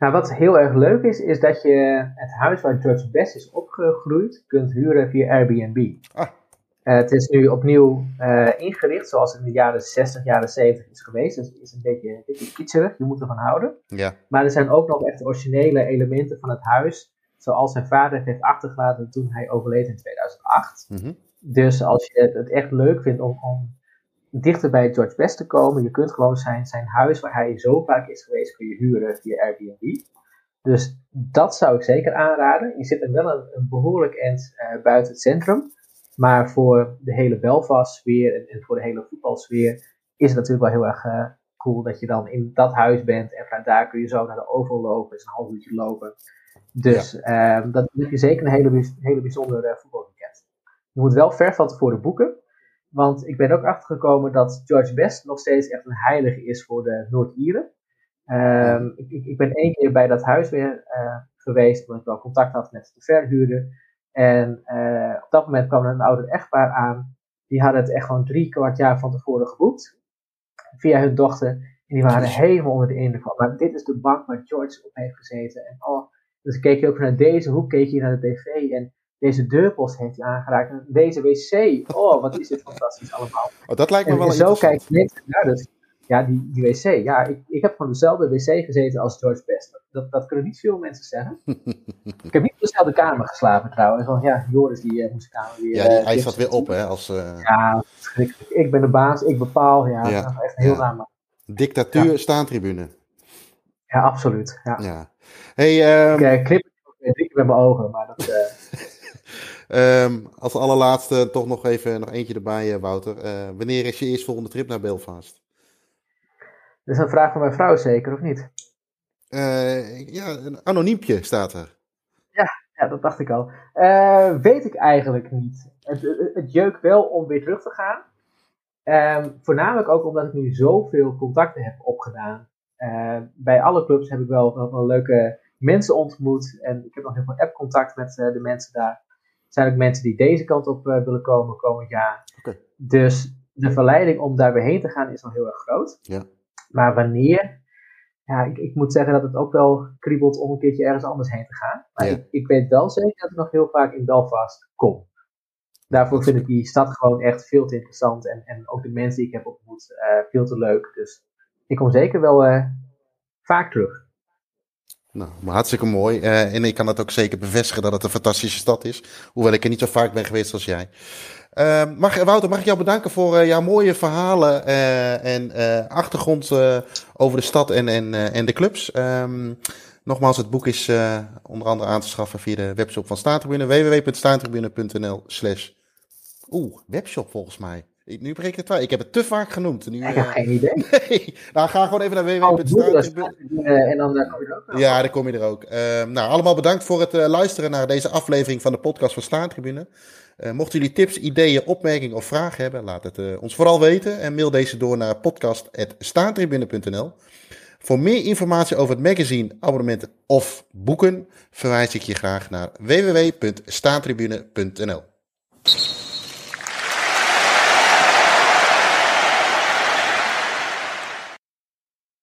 Nou, wat heel erg leuk is, is dat je het huis waar George Best is opgegroeid kunt huren via Airbnb. Ah. Uh, het is nu opnieuw uh, ingericht zoals het in de jaren 60, jaren 70 is geweest. Dus het is een beetje, een beetje kitscherig, je moet ervan houden. Ja. Maar er zijn ook nog echt originele elementen van het huis, zoals zijn vader heeft achtergelaten toen hij overleed in 2008. Mm -hmm. Dus als je het echt leuk vindt om, om dichter bij George Best te komen, je kunt gewoon zijn, zijn huis waar hij zo vaak is geweest, kun je huren via Airbnb. Dus dat zou ik zeker aanraden. Je zit er wel een, een behoorlijk eind uh, buiten het centrum. Maar voor de hele Belfast-sfeer en, en, voor de hele voetbalsfeer is het natuurlijk wel heel erg uh, cool dat je dan in dat huis bent. En vanuit daar kun je zo naar de Oval lopen, is een half uurtje lopen. Dus ja. uh, dat je zeker een hele, hele bijzondere uh, voetbalweekend. Je moet wel ver van tevoren boeken. Want ik ben ook achtergekomen dat George Best nog steeds echt een heilige is voor de Noord-Ieren. Um, ik, ik, ben één keer bij dat huis weer uh, geweest, omdat ik wel contact had met de verhuurder. En uh, op dat moment kwam er een ouder echtpaar aan. Die hadden het echt gewoon drie kwart jaar van tevoren geboekt. Via hun dochter. En die waren helemaal onder de indruk van. Maar dit is de bank waar George op heeft gezeten. En oh, dus keek je ook naar deze hoek, keek je naar de tv. En deze deurpost heeft hij aangeraakt. En deze wc. Oh, wat is dit fantastisch allemaal. Oh, dat lijkt me en, wel en zo kijkt mensen naar. Dus ja, die, die wc. Ja, ik, ik heb gewoon dezelfde wc gezeten als George Best. Dat, dat kunnen niet veel mensen zeggen. ik heb niet op dezelfde kamer geslapen trouwens. Want ja, Joris die uh, moest de kamer weer... Ja, die, uh, hij zat weer op hè. Als, uh, Ja, schrikkelijk. Ik ben de baas, ik bepaal. Ja, Ja, dat is echt heel ja. raar. dictatuur staantribune. Ja, absoluut. Ja. Ja. Hey, ehm, Ik knip keer met mijn ogen, maar dat... eh, ehm, als allerlaatste toch nog even nog eentje erbij, eh, Wouter. Eh, wanneer is je eerstvolgende trip naar Belfast? dat is een vraag van mijn vrouw zeker, of niet? Eh, ja, een anoniempje staat er. Ja, dat dacht ik al. Weet ik eigenlijk niet. Het, het, het jeukt wel om weer terug te gaan. Ehm, voornamelijk ook omdat ik nu zoveel contacten heb opgedaan. Bij alle clubs heb ik wel, wel, wel leuke mensen ontmoet. En ik heb nog heel veel app-contact met de mensen daar. Zijn ook mensen die deze kant op eh, willen komen komend jaar. Dus de verleiding om daar weer heen te gaan is nog heel erg groot. Ja. Maar wanneer? Ja, ik, ik moet zeggen dat het ook wel kriebelt om een keertje ergens anders heen te gaan. Maar Ja. ik, ik weet wel zeker dat ik nog heel vaak in Belfast kom. Daarvoor vind ik die stad gewoon echt veel te interessant. En, en ook de mensen die ik heb ontmoet eh, veel te leuk. Dus ik kom zeker wel eh, vaak terug. Nou, maar hartstikke mooi. Eh, en ik kan het ook zeker bevestigen dat het een fantastische stad is. Hoewel ik er niet zo vaak ben geweest als jij. Eh, mag, Wouter, mag ik jou bedanken voor eh, jouw mooie verhalen en achtergrond over de stad en, en, en de clubs. Ehm, nogmaals, het boek is onder andere aan te schaffen via de webshop van Staantribune. www.staantribune.nl slash... Oeh, webshop volgens mij. Nu breek ik het. Ik heb het te vaak genoemd. Nu, Ik heb eh, geen idee. nee. Nou, ga gewoon even naar Oh, www.staantribune. en dan eh, kom je er ook. Ja, daar kom je er ook. Ehm, nou, allemaal bedankt voor het eh, luisteren naar deze aflevering van de podcast van Staantribune. Eh mochten jullie tips, ideeën, opmerkingen of vragen hebben, laat het eh, ons vooral weten en mail deze door naar podcast.staantribune.nl. Voor meer informatie over het magazine, abonnementen of boeken verwijs ik je graag naar www.staantribune.nl.